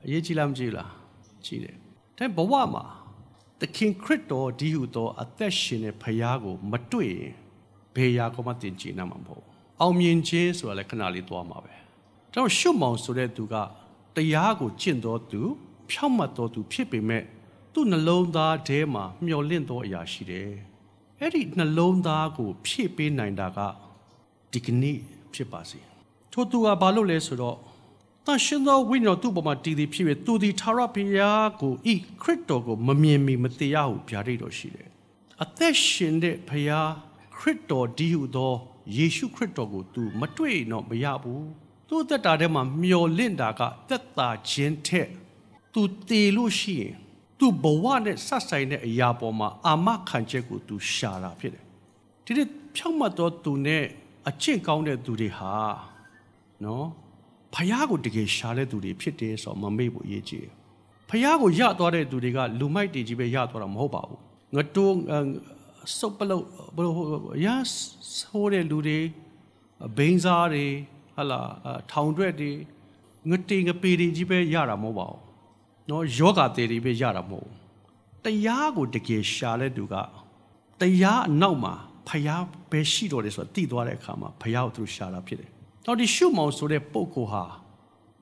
အရေးကြီးလားမကြည့်လားကြည့်တယ်ဒါဘဝမှာသခင်ခရစ်တော်ဒီဟုသောအသက်ရှင်တဲ့ဖခင်ကိုမတွေ့ရင်ဘယ်ရာကမှတင်ကြည်နိုင်မှာမဟုတ်ဘူးအောင်မြင်ခြင်းဆိုတာလည်းခဏလေးသွားမှာပဲကျွန်တော်ရှုမောင်ဆိုတဲ့သူကတရားကိုကျင့်တော်သူဖြောင့်မတ်တော်သူဖြစ်ပေမဲ့သူ့နှလုံးသားထဲမှာမျော်လင့်သောအရာရှိတယ် အဲ့ဒီနှလုံးသားကို ဖြည့်ပေးနိုင်တာကဒီကနေ့ဖြစ်ပါစေထို့သူကဘာလို့လဲဆိုတော့တန်ရှင်သောဝိညာဉ်တော်သူ့ပေါ်မှာတည်တည်ဖြစ်ပြီးသူဒီထာဝရဘုရားကိုဤခရစ်တော်ကိုမမြင်မီမသိရဟုဗျာဒိတ်တော်ရှိတယ်အသက်ရှင်တဲ့ဘုရားခရစ်တော်ဒီဟုသောယေရှုခရစ်တော်ကို तू မတွေ့တော့မရဘူးသူ့အသက်တာထဲမှာမျော်လင့်တာကသက်တာခြင်းထက် तू တည်လို့ရှိရင် तू ဘဝနဲ့ဆက်ဆိုင်တဲ့အရာပေါ်မှာအာမခံချက်ကို तू ရှာတာဖြစ်တယ်ဒီနေ့ဖြောင့်မတ်တော်သူနဲ့အကျင့်ကောင်းတဲ့သူတွေဟာနော်ဖယားကိုတကယ်ရှာတဲ့သူတွေဖြစ်တယ်ဆိုတော့မမေ့ဖို့အရေးကြီးတယ်ဖယားကိုရသွားတဲ့သူတွေကလူမိုက်တွေကြီးပဲရသွားတာမဟုတ်ပါဘူးငတိုးစုပ်ပလုတ်ဘလို့ရဆိုးတဲ့လူတွေဘိန်းစားတွေဟလာထောင်တွက်တွေငတေငပေတွေကြီးပဲရတာမဟုတ်ပါဘူး နော်ယောဂတေတွေပဲရတာမဟုတ်ဘူးတရားကိုတကယ်ရှာတဲ့သူကတရားအနောက်မှာဖျားပဲရှိတော်တယ်ဆိုတာသိသွားတဲ့အခါမှာဖျားကိုသူရှာတာဖြစ်တယ်။တော့ဒီရှုမောင်ဆိုတဲ့ပုဂ္ဂိုလ်ဟာ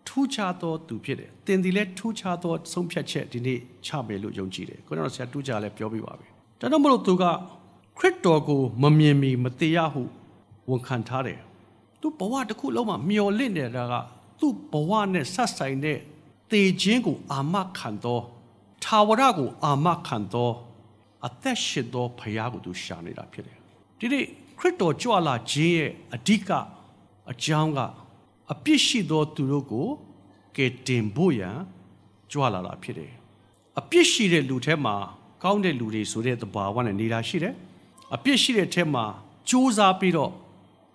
ထူးခြားသောသူဖြစ်တယ်။တင်ဒီလဲထူးခြားသောဆုံးဖြတ်ချက်ဒီနေ့ချမယ်လို့ယုံကြည်တယ်။ခုနကဆရာတူးကြလည်းပြောပြပါပြီ။ဒါတော့မလို့သူကခရစ်တော်ကိုမမြင်မီမသိရဟုဝန်ခံထားတယ်။သူဘဝတစ်ခုလုံးမှာမျော်လင့်နေတာကသူ့ဘဝနဲ့ဆက်ဆိုင်တဲ့ တေခြင်းကိုအာမခံသောထာဝရကိုအာမခံသောအသက်ရှင်သောဖခင်ကိုသူရှာနေတာဖြစ်တယ်။ဒီနေ့ခရစ်တော်ကြွလာခြင်းရဲ့အဓိကအကြောင်းကအပြစ်ရှိသောသူတို့ကိုကယ်တင်ဖို့ရန်ကြွလာတာဖြစ်တယ်။အပြစ်ရှိတဲ့လူထဲမှာကောင်းတဲ့လူတွေဆိုတဲ့သဘာဝနဲ့နေတာရှိတယ်။အပြစ်ရှိတဲ့ထဲမှာကြိုးစားပြီးတော့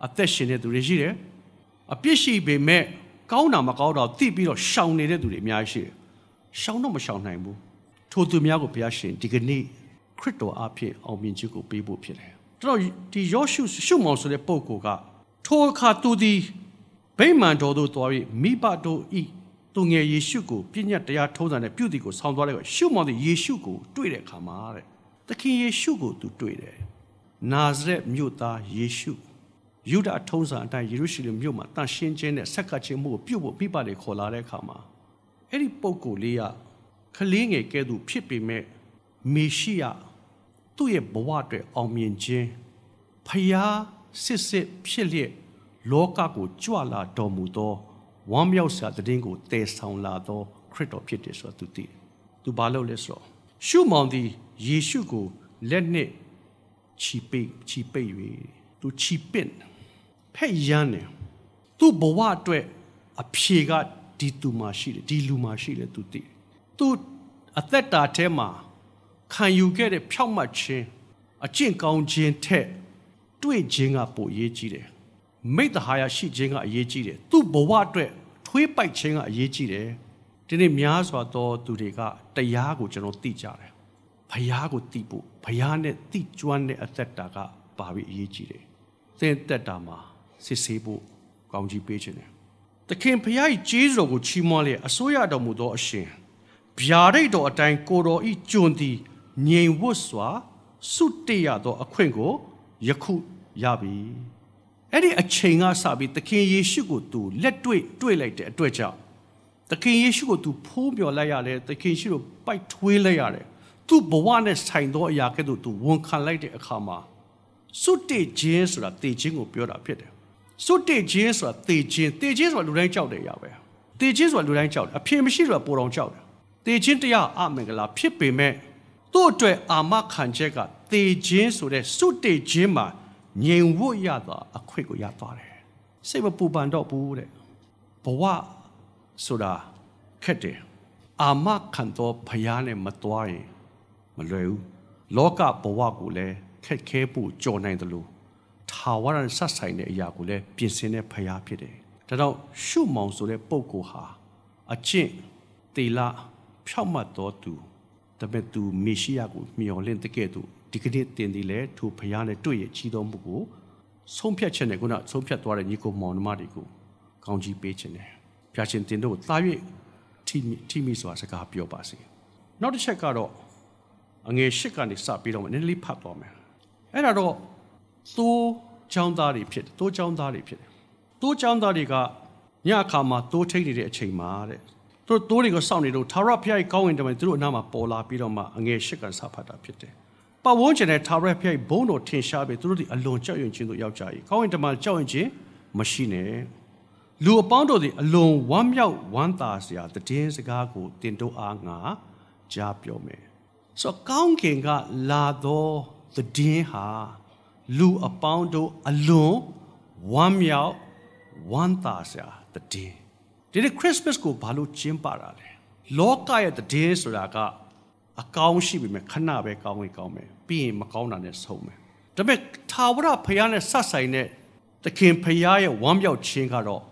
အသက်ရှင်တဲ့သူတွေရှိတယ်။အပြစ်ရှိပေမဲ့ ကောင်းတာမကောင်းတာသိပြီးတော့ရှောင်နေတဲ့သူတွေအများကြီးရှိတယ်။ရှောင်တော့မရှောင်နိုင်ဘူး။ထိုသူများကိုဘုရားရှင်ဒီကနေ့ခရစ်တော်အဖြစ်အောင်မြင်ခြင်းကိုပေးဖို့ဖြစ်တယ်။ကျွန်တော်ဒီယောရှုရှုမောင်ဆိုတဲ့ပုဂ္ဂိုလ်ကထိုအခါသူသည်ဗိမာန်တော်သို့သွားပြီးမိဘတို့ဤသူငယ်ယေရှုကိုပြည့်ညတ်တရားထုံးစံနဲ့ပြုသည်ကိုဆောင်းသွားတဲ့ကရှုမောင်သည်ယေရှုကိုတွေ့တဲ့အခါမှာတဲ့သခင်ယေရှုကိုသူတွေ့တယ်။နာဇရက်မြို့သားယေရှု ယူဒထုံးစံအတိုင်းယေရုရှလင်မြို့မှာတန်ရှင်းခြင်းနဲ့ဆက်ကပ်ခြင်းမှုကိုပြုတ်ဖို့မိဘတွေခေါ်လာတဲ့အခါမှာအဲ့ဒီပုဂ္ဂိုလ်လေးကခလေးငယ်ကဲ့သို့ဖြစ်ပေမဲ့မေရှိယသူ့ရဲ့ဘဝအတွက်အောင်မြင်ခြင်းဖယားစစ်စစ်ဖြစ်လျက်လောကကိုကြွလာတော်မူသောဝမ်းမြောက်စရာတည်င်းကိုတည်ဆောင်လာသောခရစ်တော်ဖြစ်တယ်ဆိုတာသူသိတယ်။သူဘာလုပ်လဲဆိုတော့ရှုမောင်သည်ယေရှုကိုလက်နှင့်ချီပိတ်ချီပိတ်၍သူချီပင့် ဖက်ရမ်းတယ်။သူ့ဘဝအတွက်အဖြေကဒီသူမှာရှိတယ်ဒီလူမှာရှိတယ်သူသိတယ်။သူအသက်တာထဲမှာခံယူခဲ့တဲ့ဖြောက်မှတ်ခြင်းအကျင့်ကောင်းခြင်းထက်တွေ့ခြင်းကပိုအရေးကြီးတယ်မိတ္တဟာယရှိခြင်းကအရေးကြီးတယ်သူ့ဘဝအတွက်ထွေးပိုက်ခြင်းကအရေးကြီးတယ်ဒီနေ့များစွာသောသူတွေကတရားကိုကျွန်တော်သိကြတယ်ဘုရားကိုသိဖို့ဘုရားနဲ့သိကျွမ်းတဲ့အသက်တာကပါပြီးအရေးကြီးတယ်သင်သက်တာမှာ စစ်ဆေးဖို့ကောင်းကြီးပေးခြင်းတယ်သခင်ဘုရား၏ကျေးဇူးတော်ကိုချီးမွမ်းလျက်အစိုးရတော်မူသောအရှင်ဗျာဒိတ်တော်အတိုင်းကိုတော်ဤကျွန်သည်ငြိမ်ဝတ်စွာစွတ်တရသောအခွင့်ကိုယခုရပြီအဲ့ဒီအချိန်ကစပြီးသခင်ယေရှုကိုသူလက်တွေ့တွေ့လိုက်တဲ့အတွက်ကြောင့်သခင်ယေရှုကိုသူဖိုးပြော်လိုက်ရတယ်သခင်ယေရှုကိုပိုက်ထွေးလိုက်ရတယ်သူ့ဘဝနဲ့ဆိုင်သောအရာကဲ့သို့သူဝန်ခံလိုက်တဲ့အခါမှာစွတ်တေခြင်းဆိုတာတေခြင်းကိုပြောတာဖြစ်တယ် စွတ်တေခြင်းဆိုတာတေခြင်းတေခြင်းဆိုတာလူတိုင်းကြောက်တဲ့အရာပဲတေခြင်းဆိုတာလူတိုင်းကြောက်တယ်အဖြစ်မရှိဆိုတာပိုတော်ကြောက်တယ်တေခြင်းတရားအမင်္ဂလာဖြစ်ပေမဲ့သူ့အတွက်အာမခံချက်ကတေခြင်းဆိုတဲ့စွတ်တေခြင်းမှာငြိမ်ဝတ်ရသွားအခွင့်ကိုရသွားတယ်စိတ်မပူပန်တော့ဘူးတဲ့ဘဝဆိုတာခက်တယ်အာမခံတော့ဖျားနဲ့မသွားရင်မလွယ်ဘူးလောကဘဝကိုလည်းခက်ခဲဖို့ကြော်နိုင်တယ်လို့ ထာဝရဆက်ဆိုင်တဲ့အရာကိုလည်းပြင်ဆင်တဲ့ဖျားဖြစ်တယ်ဒါတော့ရှုမောင်ဆိုတဲ့ပုံကိုဟာအကျင့်တေလဖြောက်မှတ်တော်သူတပည့်သူမေရှိယကိုမျှော်လင့်တဲ့ကဲ့သို့ဒီကနေ့တင်ဒီလဲထိုဖရားနဲ့တွေ့ရချီးတော်မူကိုဆုံးဖြတ်ချက်နဲ့ခုနဆုံးဖြတ်သွားတဲ့ညီကိုမောင်နှမတွေကိုကောင်းကြီးပေးခြင်းနဲ့ဖျာရှင်တင်တို့ကိုတာ၍ထိမိထိမိစွာစကားပြောပါစေနောက်တစ်ချက်ကတော့အငယ်ရှစ်ကနေစပြီးတော့နည်းနည်းလေးဖတ်သွားမယ်အဲ့ဒါတော့ သိုးချောင်းသားတွေဖြစ်တယ်သိုးချောင်းသားတွေဖြစ်တယ်သိုးချောင်းသားတွေကညအခါမှာသိုးထိတ်နေတဲ့အချိန်မှာတဲ့သူတို့သိုးတွေကိုစောင့်နေတော့သာရဖျားကြီးကောင်းဝင်တယ်မှာသူတို့အနားမှာပေါ်လာပြီးတော့မှအငယ်ရှစ်ကန်စဖတ်တာဖြစ်တယ်ပတ်ဝန်းကျင်နဲ့သာရဖျားကြီးဘုံတော်ထင်ရှားပြီးသူတို့ဒီအလွန်ကြောက်ရွံ့ခြင်းတို့ရောက်ကြ၏ကောင်းဝင်တယ်မှာကြောက်ရွံ့ခြင်းမရှိနဲ့လူအပေါင်းတို့သည်အလွန်ဝမ်းမြောက်ဝမ်းသာစရာတည်င်းစကားကိုတင်တို့အားငါကြားပြောမယ်ဆိုတော့ကောင်းကင်ကလာသောတည်င်းဟာ လူအပေါင်းတို့အလွန်ဝမ်းမြောက်ဝမ်းသာစရာတည်င်းဒီနေ့ခရစ်စမတ်ကိုဘာလို့ကျင်းပတာလဲလောကရဲ့တည်င်းဆိုတာကအကောင်းရှိပြီမဲ့ခဏပဲကောင်းဝင်ကောင်းမယ်ပြီးရင်မကောင်းတာနဲ့ဆုံးမယ်ဒါပေမဲ့ထာဝရဖခင်နဲ့ဆက်ဆိုင်တဲ့သခင်ဖခင်ရဲ့ဝမ်းမြောက်ခြင်းကတော့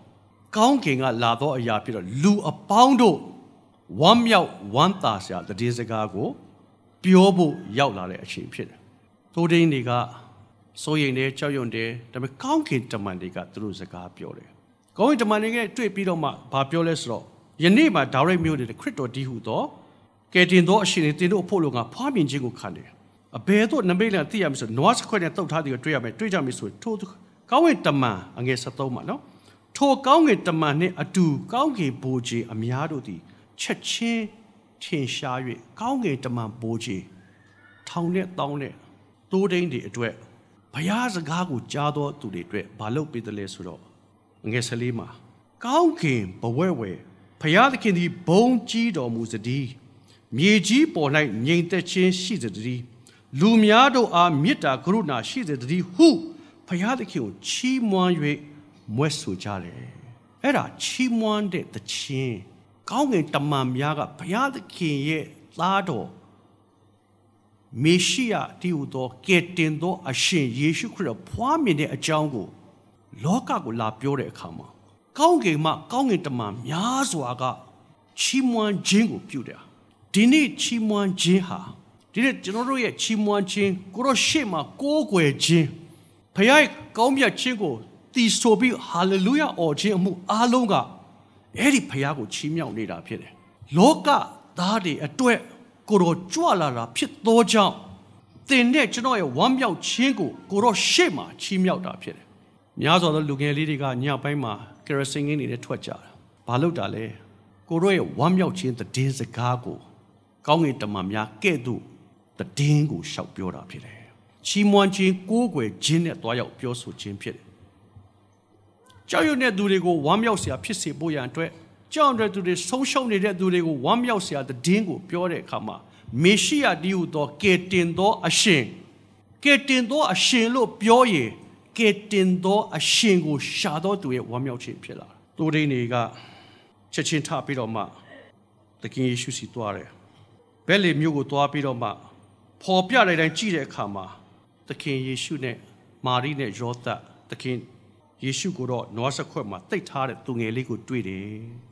ကောင်းကင်ကလာသောအရာဖြစ်တော့လူအပေါင်းတို့ဝမ်းမြောက်ဝမ်းသာစရာတည်င်းစကားကို ပြောဖို့ရောက်လာတဲ့အချိန်ဖြစ်တယ်။သိုးဒင်းတွေက စိုးရိမ်တယ်ကြောက်ရွံ့တယ်ဒါပေမဲ့ကောင်းကင်တမန်တွေကသူတို့စကားပြောတယ်။ကောင်းကင်တမန်တွေကတွေ့ပြီးတော့မှဘာပြောလဲဆိုတော့ယနေ့မှာဒါရိုက်မျိုးတွေခရစ်တော်ဒီဟုသောကယ်တင်သောအရှင်တွေတင်တို့အဖို့လုံကဖွားမြင်ခြင်းကိုခံတယ်။အဘယ်သို့နမိတ်လန်သိရမလို့ဆိုနွားစခွက်နဲ့တုတ်ထားတယ်ကိုတွေ့ရမယ်တွေ့ကြမယ်ဆိုထိုးကောင်းကင်တမန်အငယ်73မှာနော်ထိုကောင်းကင်တမန်နှင့်အတူကောင်းကင်ဘိုးကြီးအများတို့သည်ချက်ချင်းထင်ရှား၍ကောင်းကင်တမန်ဘိုးကြီးထောင်နဲ့တောင်းနဲ့တိုးတိန်တွေအတွက် ဘုရားစကားကိုကြားတော်သူတွေအတွက်မလုပ်ပေးတယ်လဲဆိုတော့ငယ်ဆလေးမှာကောင်းကင်ဘဝဲဝဲဘုရားသခင်သည်ဘုံကြီးတော်မူစသည်မြေကြီးပေါ်၌ငြိမ်သက်ခြင်းရှိစသည်လူများတို့အားမေတ္တာကရုဏာရှိစသည်ဟုဘုရားသခင်ကိုချီးမွမ်း၍မွဲ့ဆိုကြတယ်အဲ့ဒါချီးမွမ်းတဲ့တခြင်းကောင်းကင်တမန်များကဘုရားသခင်ရဲ့သားတော် မေရှိယတည်ဟူသောကယ်တင်သောအရှင်ယေရှုခရစ်တော်ဖွားမြင်တဲ့အကြောင်းကိုလောကကိုလာပြောတဲ့အခါမှာကောင်းကင်မှကောင်းကင်တမန်များစွာကချီးမွမ်းခြင်းကိုပြုတယ်ဒီနေ့ချီးမွမ်းခြင်းဟာဒီနေ့ကျွန်တော်တို့ရဲ့ချီးမွမ်းခြင်းကိုရောရှေ့မှာကိုးကွယ်ခြင်းဖခင်ရဲ့ကောင်းမြတ်ခြင်းကိုတီဆိုပြီးဟာလေလုယာအော်ခြင်းအမှုအားလုံးကအဲ့ဒီဖခင်ကိုချီးမြှောက်နေတာဖြစ်တယ်လောကသားတွေအတွက် ကိုရောကြွလာတာဖြစ်သောကြောင့်သင်နဲ့ကျွန်တော်ရဲ့ဝမ်းမြောက်ခြင်းကိုကိုရောရှေ့မှာချီးမြှောက်တာဖြစ်တယ်များစွာသောလူငယ်လေးတွေကညပိုင်းမှာကရစင်ငင်းနေတဲ့ထွက်ကြတာဘာလို့တာလဲကိုရောရဲ့ဝမ်းမြောက်ခြင်းတည်င်းစကားကိုကောင်းကင်တမန်များကဲ့သို့တည်င်းကိုရှောက်ပြောတာဖြစ်တယ်ချီးမွမ်းခြင်းကိုးကွယ်ခြင်းနဲ့တွားရောက်ပြောဆိုခြင်းဖြစ်တယ်ကြောက်ရွံ့တဲ့သူတွေကိုဝမ်းမြောက်စရာဖြစ်စေဖို့ရန်အတွက် ကြောက်တဲ့သူတွေဆုံးရှုံးနေတဲ့သူတွေကိုဝမ်းမြောက်စရာတည်င်းကိုပြောတဲ့အခါမှာမေရှိယတည်းဟူသောကေတင်သောအရှင်ကေတင်သောအရှင်လို့ပြောရင်ကေတင်သောအရှင်ကိုရှာတော့သူရဲ့ဝမ်းမြောက်ခြင်းဖြစ်လာတယ်။သူတွေတွေကချက်ချင်းထပြီးတော့မှသခင်ယေရှုစီသွားတယ်။ဘဲလေမြို့ကိုသွားပြီးတော့မှပေါ်ပြတဲ့အတိုင်းကြည့်တဲ့အခါမှာသခင်ယေရှုနဲ့မာရိနဲ့ယောသသခင်ယေရှုကိုတော့နွားစခွက်မှာတိတ်ထားတဲ့သူငယ်လေးကိုတွေ့တယ်။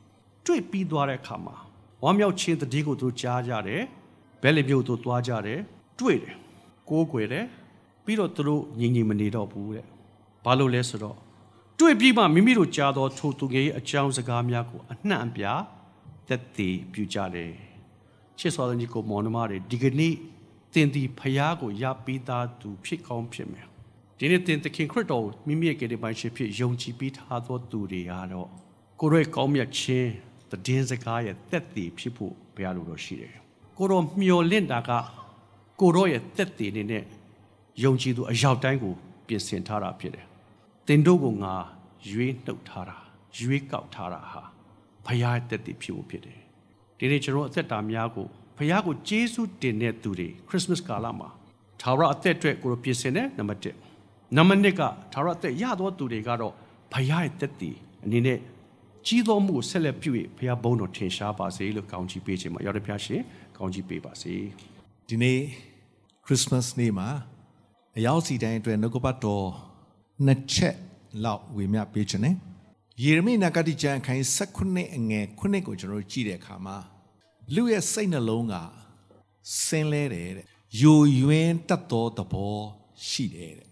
တွေ့ပြီးသွားတဲ့အခါမှာဝမ်းမြောက်ခြင်းတည်ကိုသူကြားကြတယ်။ဘဲလေမြို့သူသွားကြတယ်။တွေ့တယ်။ကိုးကွယ်တယ်။ပြီးတော့သူတို့ညီညီမနေတော့ဘူးတဲ့။ဘာလို့လဲဆိုတော့တွေ့ပြီးမှမိမိတို့ကြားသောထိုသူငယ်ရဲ့အကြောင်းစကားများကိုအနှံ့အပြားသက်သေပြုကြတယ်။ချစ်စွာသောညီကိုမောင်နှမတွေဒီကနေ့တင်ဒီဖျားကိုရပြီးသားသူဖြစ်ကောင်းဖြစ်မယ်ဒီနေ့တင်သခင်ခရစ်တော်မိမိရဲ့ကယ်တင်ပိုင်ရှင်ဖြစ်ယုံကြည်ပြီးထားသောသူတွေကတော့ကိုရောကောင်းမြတ်ခြင်း တည်င်းစကားရဲ့သက်သေဖြစ်ဖို့ဘုရားလိုတော်ရှိတယ်ကိုရောမျော်လင့်တာကကိုရောရဲ့သက်သေနေနဲ့ယုံကြည်သူအရောက်တိုင်းကိုပြင်ဆင်ထားတာဖြစ်တယ်တင်တို့ကငါရွေးနှုတ်ထားတာရွေးကောက်ထားတာဟာဘုရားရဲ့သက်သေဖြစ်ဖို့ဖြစ်တယ်ဒီနေ့ကျွန်တော်အသက်တာများကိုဖခင်ကိုကျေးဇူးတင်တဲ့သူတွေခရစ်စမတ်ကာလမှာသာဝရအသက်အတွက်ကိုယ်ပြင်ဆင်တဲ့နံပါတ်1နံပါတ်2ကသာဝရအသက်ရသောသူတွေကတော့ဖခင်ရဲ့သက်တည်အနေနဲ့ ကြီးသောမှုကိုဆက်လက်ပြု၍ဖခင်ဘုန်းတော်ထင်ရှားပါစေလို့ကောင်းချီးပေးခြင်းမှာရောက်တဲ့ဖခင်ရှင်ကောင်းချီးပေးပါစေဒီနေ့ခရစ်စမတ်နေ့မှာအရောက်စီတိုင်းအတွက်နှုတ်ကပတ်တော်နှစ်ချက်လောက်ဝေမျှပေးခြင်း ਨੇ ယေရမိနဂတိကျမ်းအခန်း16အငယ်9ကိုကျွန်တော်တို့ကြည့်တဲ့အခါမှာလူရဲ့စိတ်နှလုံးကဆင်းလဲတယ်တဲ့ယိုယွင်းတတ်သောသဘောရှိတယ်တဲ့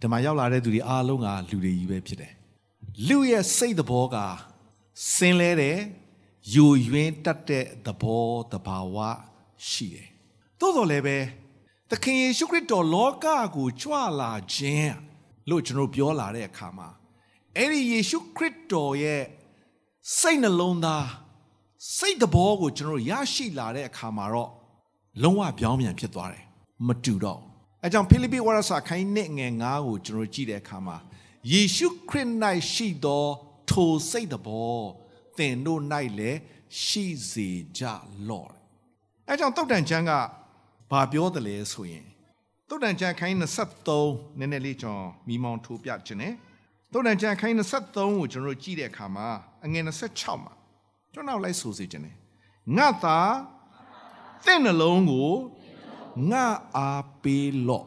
ဒီမှာရောက်လာတဲ့သူတွေအားလုံးကလူတွေကြီးပဲဖြစ်တယ်လူရဲ့စိတ်သဘောက စင်လဲတယ်ယိုယွင်းတတ်တဲ့သဘောတဘာဝရှိတယ်သို့တော်လည်းပဲသခင်ယေရှုခရစ်တော်လောကကိုကြွလာခြင်းလို့ကျွန်တော်ပြောလာတဲ့အခါမှာအဲ့ဒီယေရှုခရစ်တော်ရဲ့စိတ်နှလုံးသားစိတ်သဘောကိုကျွန်တော်ရရှိလာတဲ့အခါမှာတော့လုံးဝပြောင်းပြန်ဖြစ်သွားတယ်မတူတော့ဘူးအဲကြောင့်ဖိလိပ္ပိဝါရစာခိုင်းနဲ့ငယ်9ကိုကျွန်တော်ကြည့်တဲ့အခါမှာယေရှုခရစ်၌ရှိသော ထိုစိတ်သဘောသင်တို့၌လည်းရှိစေကြလော့အဲကြောင့်တုတ်တန်ချမ်းကဘာပြောတယ်လဲဆိုရင်တုတ်တန်ချမ်းခိုင်း23နည်းနည်းလေးကျွန်တော်မိမောင်းထိုးပြခြင်းနဲ့တုတ်တန်ချမ်းခိုင်း23ကိုကျွန်တော်ကြည့်တဲ့အခါမှာအငယ်26မှာကျွန်တော်လိုက်ဆိုစေခြင်းနဲ့ငါသာသင်နှလုံးကိုငါအားပေးလော့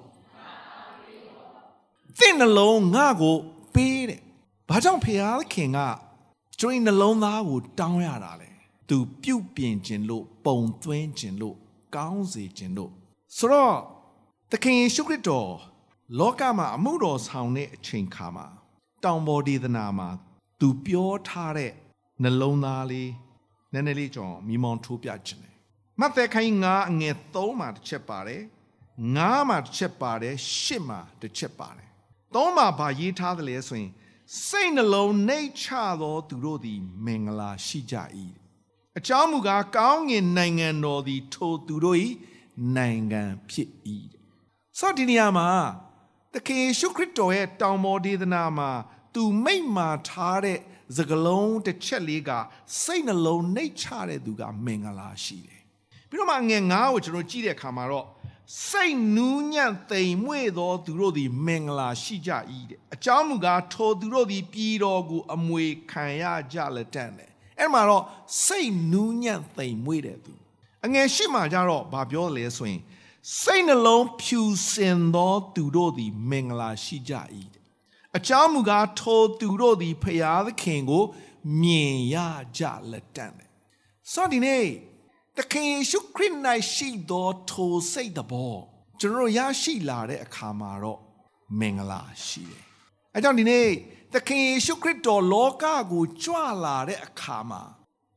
သင်နှလုံးငါကိုပေးတဲ့ ဘာကြောင့်ဖျားခင်ကကျွန်နှလုံးသားကိုတောင်းရတာလဲသူပြုတ်ပြင်ခြင်းလို့ပုံသွင်းခြင်းလို့ကောင်းစေခြင်းလို့ဆိုတော့သခင်ယေရှုခရစ်တော်လောကမှာအမှုတော်ဆောင်တဲ့အချိန်ခါမှာတောင်ပေါ်ဒေသနာမှာသူပြောထားတဲ့နှလုံးသားလေးနည်းနည်းလေးကျွန်တော်မိမောင်းထိုးပြခြင်းတယ်မဿဲခိုင်း9အငယ်3မှာတစ်ချက်ပါတယ်9မှာတစ်ချက်ပါတယ်10မှာတစ်ချက်ပါတယ်3မှာဗာရေးထားတယ်လဲဆိုရင် စိတ်နှလုံးနှိတ်ချသောသူတို့သည် မင်္ဂလာရှိကြ၏အကြောင်းမူကားကောင်းငင်နိုင်ငံတော်သည် ထိုသူတို့၏နိုင်ငံဖြစ်၏ဆိုတော့ဒီနေရာမှာသခင်ယေရှုခရစ်တော်ရဲ့တောင်ပေါ်ဒေသနာမှာသူမိတ်မာထားတဲ့စကလုံးတစ်ချက်လေးကစိတ်နှလုံးနှိတ်ချတဲ့သူကမင်္ဂလာရှိတယ်ပြီးတော့မှငယ်9ကိုကျွန်တော်ကြည့်တဲ့အခါမှာတော့ စိတ်နူးညံ့သိမ်မွေ့သောသူတို့သည် မင်္ဂလာရှိကြ၏တဲ့အကြောင်းမူကားထိုသူတို့သည်ပြည်တော်ကိုအမွေခံရကြလက်တန့်တယ်အဲ့မှာတော့စိတ်နူးညံ့သိမ်မွေ့တဲ့သူအငယ်ရှိမှကြတော့ဗာပြောလဲဆိုရင်စိတ်နှလုံးဖြူစင်သောသူတို့သည် မင်္ဂလာရှိကြ၏တဲ့အကြောင်းမူကားထိုသူတို့သည်ဖျားသခင်ကို မြင်ရကြလက်တန့်တယ်ဆိုတော့ဒီနေ့ တခင်ယေရှုခရစ်၌ရှိသောထိုစိတ်တဘောကျွန်တော်ရရှိလာတဲ့အခါမှာတော့မင်္ဂလာရှိတယ်။အဲကြောင့်ဒီနေ့သခင်ယေရှုခရစ်တော်လောကကိုကြွလာတဲ့အခါမှာ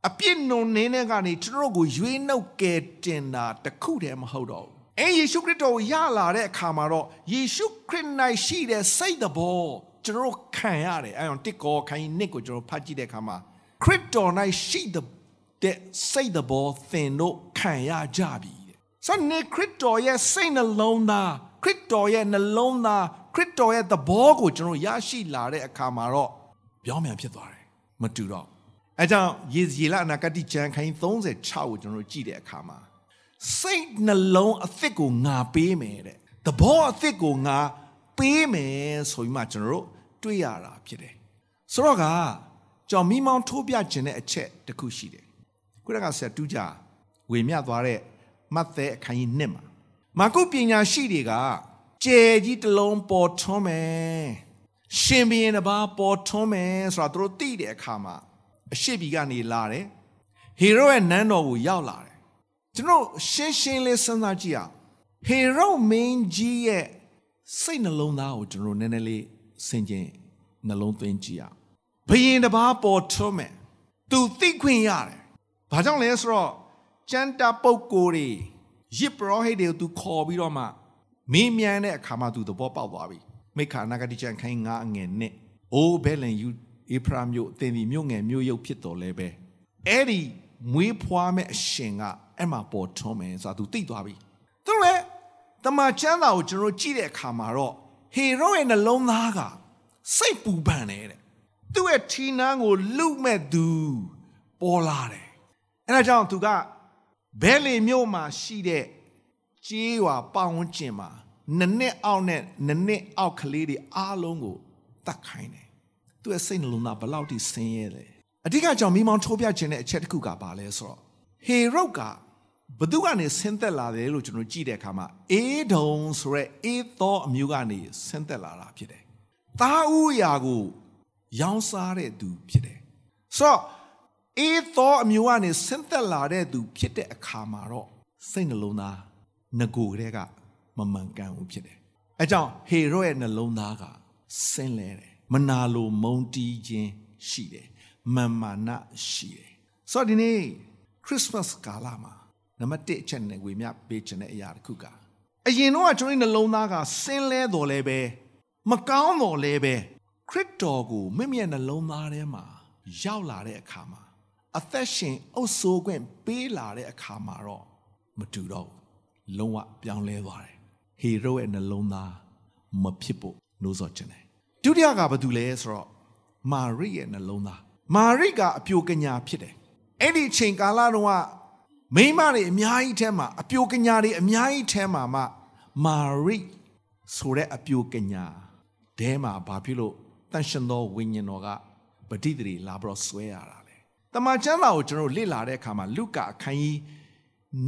အပြစ်နုံနေတဲ့ကနေကျွန်တော်ကိုရွေးနှုတ်ကယ်တင်တာတခုတည်းမဟုတ်တော့ဘူး။အဲယေရှုခရစ်တော်ကိုရလာတဲ့အခါမှာတော့ယေရှုခရစ်၌ရှိတဲ့စိတ်တဘောကျွန်တော်ခံရတယ်။အဲကြောင့်တစ်ကောခိုင်းနစ်ကိုကျွန်တော်ဖတ်ကြည့်တဲ့အခါမှာခရစ်တော်၌ရှိတဲ့ တဲ့စိတ်တဘောသင်တို့ခံရကြပြီတဲ့။ဆိုနေခရစ်တော်ရဲ့စိတ်နှလုံးသားခရစ်တော်ရဲ့နှလုံးသားခရစ်တော်ရဲ့သဘောကိုကျွန်တော်ရရှိလာတဲ့အခါမှာတော့ပြောင်းပြန်ဖြစ်သွားတယ်။မတူတော့။အဲကြောင့်ယေဇေလအနာဂတိကျမ်းခိုင်း36ကိုကျွန်တော်ကြည့်တဲ့အခါမှာစိတ်နှလုံးအသစ်ကိုငါပေးမယ်တဲ့။သဘောအသစ်ကိုငါပေးမယ်ဆိုပြီးမှကျွန်တော်တို့တွေ့ရတာဖြစ်တယ်။ဆိုတော့ကကြောင်မိမောင်းထိုးပြခြင်းတဲ့အချက်တစ်ခုရှိတယ် ခုနကဆက်တူးကြဝေမျှသွားတဲ့မတ်သဲအခန်းကြီး1မှာမာကုပညာရှိတွေကကြဲကြီးတစ်လုံးပေါ်ထွန်းမယ်ရှင်ဘီရင်တစ်ပါးပေါ်ထွန်းမယ်ဆိုတာသူတို့သိတဲ့အခါမှာအရှိပြီကနေလာတယ်ဟေရိုရဲ့နန်းတော်ကိုရောက်လာတယ်ကျွန်တော်ရှင်းရှင်းလေးစဉ်းစားကြည့်အောင်ဟေရိုမင်းကြီးရဲ့စိတ်နှလုံးသားကိုကျွန်တော်နည်းနည်းလေးဆင်ခြင်နှလုံးသွင်းကြည့်အောင်ဘယင်တစ်ပါးပေါ်ထွန်းမယ်သူသိခွင့်ရတယ် ဘာကြောင့်လဲဆိုတော့ကျန်တာပုတ်ကိုတွေရစ်ပရောဟိတ်တွေကိုသူခေါ်ပြီးတော့မှမင်းမြန်တဲ့အခါမှာသူသဘောပေါက်သွားပြီမိခါနာဂတိချန်ခိုင်းငါအငယ်နဲ့အိုးဘဲလန်ယူအေဖရာမျိုးအသင်ဒီမြို့ငယ်မြို့ရုပ်ဖြစ်တော်လဲပဲအဲ့ဒီမွေးဖွားမဲ့အရှင်ကအဲ့မှာပေါ်ထွန်းမယ်ဆိုတာသူသိသွားပြီသူလည်းတမန်ကျမ်းစာကိုကျွန်တော်ကြည့်တဲ့အခါမှာတော့ဟေရိုရဲ့နှလုံးသားကစိတ်ပူပန်နေတဲ့သူ့ရဲ့ထီနန်းကိုလူမဲ့သူပေါ်လာတယ် အဲ့ဒါကြောင့်သူကဘဲလီမြို့မှာရှိတဲ့ကြေးရွာပတ်ဝန်းကျင်မှာနနှစ်အောက်နဲ့နနှစ်အောက်ကလေးတွေအားလုံးကိုတတ်ခိုင်းတယ်သူရဲ့စိတ်နှလုံးသားဘလောက်ထိဆင်းရဲလဲအဓိကကြောင့်မိမောင်းထိုးပြခြင်းတဲ့အချက်တစ်ခုကဘာလဲဆိုတော့ဟေရုတ်ကဘသူကနေဆင်းသက်လာတယ်လို့ကျွန်တော်ကြည့်တဲ့အခါမှာအေဒုံဆိုရဲအေသောအမျိုးကနေဆင်းသက်လာတာဖြစ်တယ်။သားဥရာကို ရောင်းစားတဲ့သူဖြစ်တယ်။ဆိုတော့ အေးသောအမျိုးကနေဆင်းသက်လာတဲ့သူ ဖြစ်တဲ့အခါမှာတော့စိတ်နှလုံးသားငကိုတဲ့ကမမှန်ကန်ဘူးဖြစ်တယ်အဲကြောင့်ဟေရောရဲ့နှလုံးသားကဆင်းလဲတယ်မနာလိုမုန်းတီးခြင်းရှိတယ်မာမာနရှိတယ်ဆိုတော့ဒီနေ့ခရစ်စမတ်ကာလမှာနံပါတ်1အချက်နဲ့ဝေမျှပေးခြင်းတဲ့အရာတစ်ခုကအရင်တော့ကျွန်တော်နှလုံးသားကဆင်းလဲတော်လဲပဲမကောင်းတော်လဲပဲခရစ်တော်ကိုမိမိရဲ့နှလုံးသားထဲမှာရောက်လာတဲ့အခါမှာ အသက်ရှင်အုပ်ဆိုးခွင့်ပေးလာတဲ့အခါမှာတော့မတူတော့ဘူးလုံးဝပြောင်းလဲသွားတယ်ဟေရိုရဲ့နှလုံးသားမဖြစ်ဖို့နှိုးဆော်ခြင်းတယ်ဒုတိယကဘာတူလဲဆိုတော့မာရိရဲ့နှလုံးသားမာရိကအပြိုကညာဖြစ်တယ်အဲ့ဒီအချိန်ကာလတုန်းကမိန်းမတွေအများကြီးထဲမှာအပြိုကညာတွေအများကြီးထဲမှာမှမာရိဆိုတဲ့အပြိုကညာတဲမှာဘာဖြစ်လို့တန်ရှင်သောဝိညာဉ်တော်ကပဋိသန္ဓေလာပြီးတော့ဆွဲရတာလေ တမန်ကျမ်းစာကိုကျွန်တော်လေ့လာတဲ့အခါမှာလုကာအခန်းကြီး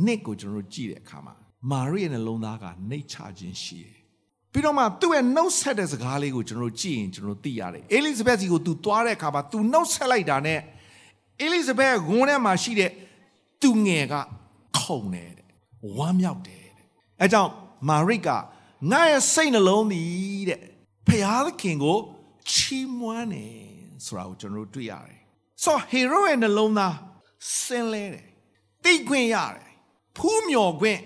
နှစ်ကိုကျွန်တော်ကြည့်တဲ့အခါမှာမာရိရဲ့နှလုံးသားကနှိတ်ချခြင်းရှိတယ်ပြီးတော့မှသူ့ရဲ့နှုတ်ဆက်တဲ့စကားလေးကိုကျွန်တော်ကြည့်ရင်ကျွန်တော်သိရတယ်။အေလိဇဘက်စီကိုသူသွားတဲ့အခါမှာသူနှုတ်ဆက်လိုက်တာနဲ့အေလိဇဘက်ဂုံးထဲမှာရှိတဲ့သူငယ်ကခုန်တယ်တဲ့။ဝမ်းမြောက်တယ်တဲ့။အဲကြောင့်မာရိကငါရဲ့စိတ်နှလုံးသည်တဲ့ဖျားသခင်ကိုချီးမွမ်းတယ်ဆိုတာကိုကျွန်တော်တို့တွေ့ရတယ်။ ဆိုဟေရိုရဲ့နှလုံးသားစင်လဲတယ်။တိတ်ခွင့်ရတယ်။ဖူးမြော်ခွင့်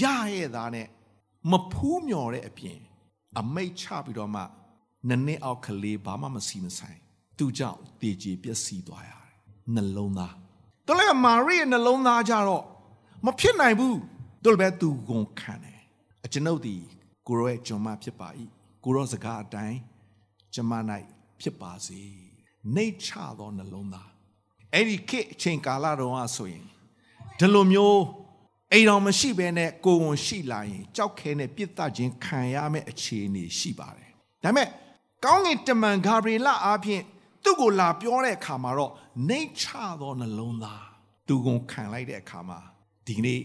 ရရဲ့သားနဲ့မဖူးမြော်တဲ့အပြင် အမိတ်ချပြီးတော့မှနည်းနည်းအောက်ကလေးဘာမှမစီမဆိုင်သူကြောင့်တည်ကြည်ပျက်စီးသွားရတယ်နှလုံးသားတော်လည်းမာရိရဲ့နှလုံးသားကြတော့မဖြစ်နိုင်ဘူးတော်လည်းပဲသူကုန်ခံတယ်အကျွန်ုပ်ဒီကိုရောရဲ့ကျွန်မဖြစ်ပါ၏ကိုရောစကားအတိုင်းကျွန်မ၌ဖြစ်ပါစေ နှိတ်ချသောနှလုံးသားအဲ့ဒီခေတ်အချိန်ကာလတုန်းကဆိုရင်ဒီလိုမျိုးအိမ်တော်မရှိဘဲနဲ့ကိုယ်ဝန်ရှိလာရင်ကြောက်ခဲနဲ့ပြစ်ဒတ်ခြင်းခံရမယ့်အခြေအနေရှိပါတယ်။ဒါပေမဲ့ကောင်းကင်တမန်ဂါဘရီလအားဖြင့်သူ့ကိုလာပြောတဲ့အခါမှာတော့နှိတ်ချသောနှလုံးသားသူကိုခံလိုက်တဲ့အခါမှာဒီနေ့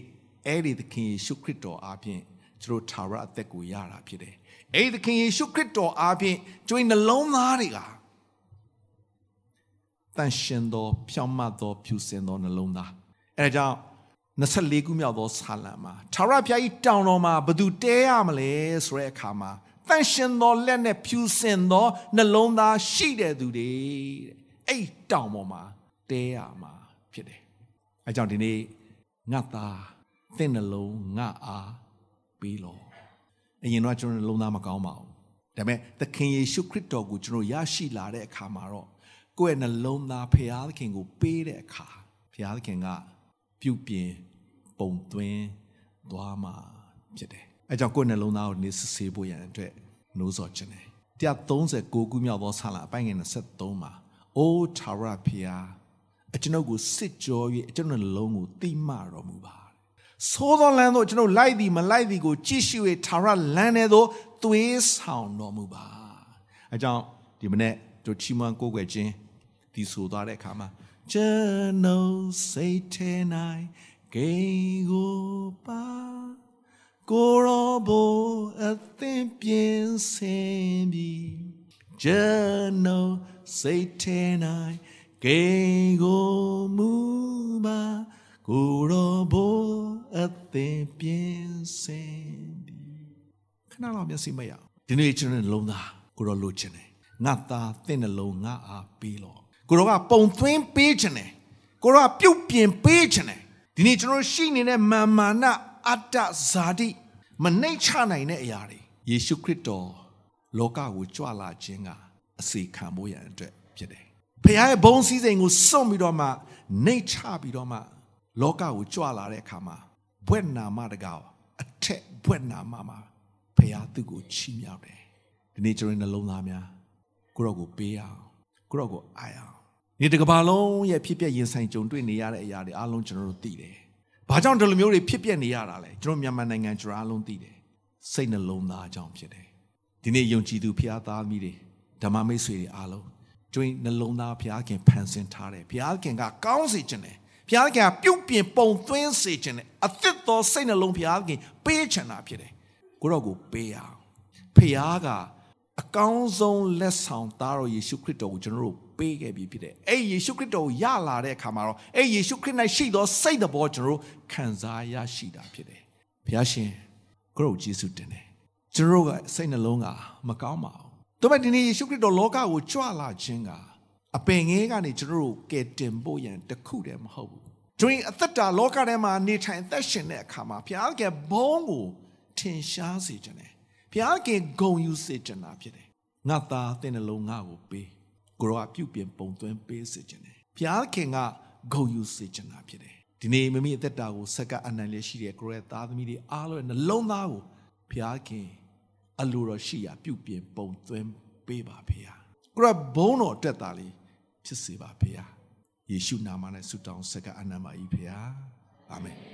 အဲ့ဒီသခင်ယေရှုခရစ်တော်အားဖြင့်ကျွန်တော်ထာဝရအသက်ကိုရတာဖြစ်တယ်။အဲ့ဒီသခင်ယေရှုခရစ်တော်အားဖြင့်ကျွန်တော်နှလုံးသားတွေက တန်ရှင်သောဖြောင့်မတ်သောဖြူစင်သောနှလုံးသားအဲဒါကြောင့်24ခုမြောက်သောဆာလံမှာထာဝရဘုရားကြီးတောင်တော်မှာဘသူတဲရမလဲဆိုတဲ့အခါမှာတန်ရှင်သောလက်နဲ့ဖြူစင်သောနှလုံးသားရှိတဲ့သူတွေတဲ့အဲ့တောင်ပေါ်မှာတဲရမှာဖြစ်တယ်အဲကြောင့်ဒီနေ့ငါသားသင်နှလုံးငါအားပေးလို့အရင်တော့ကျွန်တော်နှလုံးသားမကောင်းပါဘူးဒါပေမဲ့သခင်ယေရှုခရစ်တော်ကိုကျွန်တော်ရရှိလာတဲ့အခါမှာတော့ ကိုယ့်ရဲ့နှလုံးသားဖခင်သခင်ကို ပေးတဲ့အခါဖခင်သခင်ကပြုပြင်ပုံသွင်းသွားမှာဖြစ်တယ်။အဲကြောင့်ကိုယ်နှလုံးသားကိုနေစစ်ဆေးဖို့ရန်အတွက်နှိုးဆော်ခြင်းတယ်။139ခုမြောက်သောဆာလံအပိုင်းငယ်23မှာအိုးထာဝရဖျားအကျွန်ုပ်ကိုစစ်ကြော၍အကျွန်ုပ်နှလုံးကိုတိမတော်မူပါ။သိုးသောလမ်းသို့ကျွန်ုပ်လိုက်သည်မလိုက်သည်ကိုကြည့်ရှု၍ထာဝရလမ်းထဲသို့သွေးဆောင်တော်မူပါ။အဲကြောင့်ဒီမနေ့တို့ချီးမွမ်းကိုးကွယ်ခြင်း ဒီဆိုသွားတဲ့အခါမှာကျွန်ုပ်စိတ်ထဲ၌ဂိမ်းကိုပါကိုရောဘအသင်ပြင်းစင်ပြီးကျွန်ုပ်စိတ်ထဲ၌ဂိမ်းကိုမူပါကိုရောဘအသင်ပြင်းစင်ပြီးခဏလောက်မျက်စိမရအောင်ဒီနေ့ကျွန်တော်လုံးသားကိုရောလိုချင်တယ်ငါသားသင်နှလုံးငါအားပြီးလို့ ကိုရောကပုံသွင်းပေးခြင်းတယ်ကိုရောကပြုတ်ပြင်ပေးခြင်းတယ်ဒီနေ့ကျွန်တော်ရှိနေတဲ့မာမာနအတ္တဇာတိမနှိမ့်ချနိုင်တဲ့အရာတွေယေရှုခရစ်တော်လောကကိုကြွလာခြင်းကအစေခံဖို့ရန်အတွက်ဖြစ်တယ်ဖခင်ရဲ့ဘုံစည်းစိမ်ကိုစွန့်ပြီးတော့မှနှိမ့်ချပြီးတော့မှလောကကိုကြွလာတဲ့အခါမှာဘွဲ့နာမတကောအထက်ဘွဲ့နာမမှာဖခင်သူ့ကိုချီးမြှောက်တယ်ဒီနေ့ကျွန်တော်နှလုံးသားများကိုရောကိုပေးအောင်ကိုရောကိုအားအောင် ဒီတကဘာလုံးရဲ့ဖြစ်ပျက်ရင်ဆိုင်ကြုံတွေ့နေရတဲ့အရာတွေအားလုံးကျွန်တော်တို့သိတယ်။ဘာကြောင့်ဒီလိုမျိုးတွေဖြစ်ပျက်နေရတာလဲကျွန်တော်မြန်မာနိုင်ငံကျွန်တော်အားလုံးသိတယ်။စိတ်နှလုံးသားကြောင့်ဖြစ်တယ်။ဒီနေ့ယုံကြည်သူဖျားသားမိတွေဓမ္မမိတ်ဆွေတွေအားလုံးကျွင်းနှလုံးသားဖျားခင်ဖန်ဆင်းထားတယ်။ဖျားခင်ကကောင်းစေခြင်းတယ်။ဖျားခင်ကပြုတ်ပြင်ပုံသွင်းစေခြင်းတယ်။အသစ်သောစိတ်နှလုံးဖျားခင်ပေးချင်တာဖြစ်တယ်။ကိုတော့ကိုပေးရအောင်။ဖျားကအကောင်းဆုံးလက်ဆောင်သားတော်ယေရှုခရစ်တော်ကိုကျွန်တော်တို့ ပေးခဲ့ပြီးဖြစ်တယ်။အဲ့ယေရှုခရစ်တော်ကိုရလာတဲ့အခါမှာတော့အဲ့ယေရှုခရစ်၌ရှိသောစိတ်တော်ကျွန်တော်တို့ခံစားရရှိတာဖြစ်တယ်။ဘုရားရှင်ကိုရောယေရှုတင်တယ်ကျွန်တော်တို့ကစိတ်နှလုံးကမကောင်းပါဘူး။ဒါပေမဲ့ဒီနေ့ယေရှုခရစ်တော်လောကကိုကြွလာခြင်းကအပင်ငယ်ကနေကျွန်တော်တို့ကယ်တင်ဖို့ရန်တခုတည်းမဟုတ်ဘူး။ကျွန်တော်အသက်တာလောကထဲမှာနေထိုင်အသက်ရှင်တဲ့အခါမှာဘုရားကဘုန်းကိုထင်ရှားစေခြင်းတယ်။ဘုရားကဂုံယူစေခြင်းတာဖြစ်တယ်။ငါသားတဲ့နှလုံးငါကိုပေး ကိုရောပြုတ်ပြင်ပုံသွင်းပေးစေခြင်းတယ်။ဘုရားခင်ကဂုံယူစေခြင်းတာဖြစ်တယ်။ဒီနေ့မိမိအသက်တာကိုဆက်ကအနံ့လေးရှိတဲ့ကိုရဲသားသမီးတွေအားလုံးနှလုံးသားကိုဘုရားခင်အလိုတော်ရှိရာပြုပြင်ပုံသွင်းပေးပါဖေဟာကိုရဘုန်းတော်တက်တာလေးဖြစ်စေပါဖေဟာယေရှုနာမနဲ့ဆုတောင်းဆက်ကအနံ့ပါ၏ဖေဟာအာမင်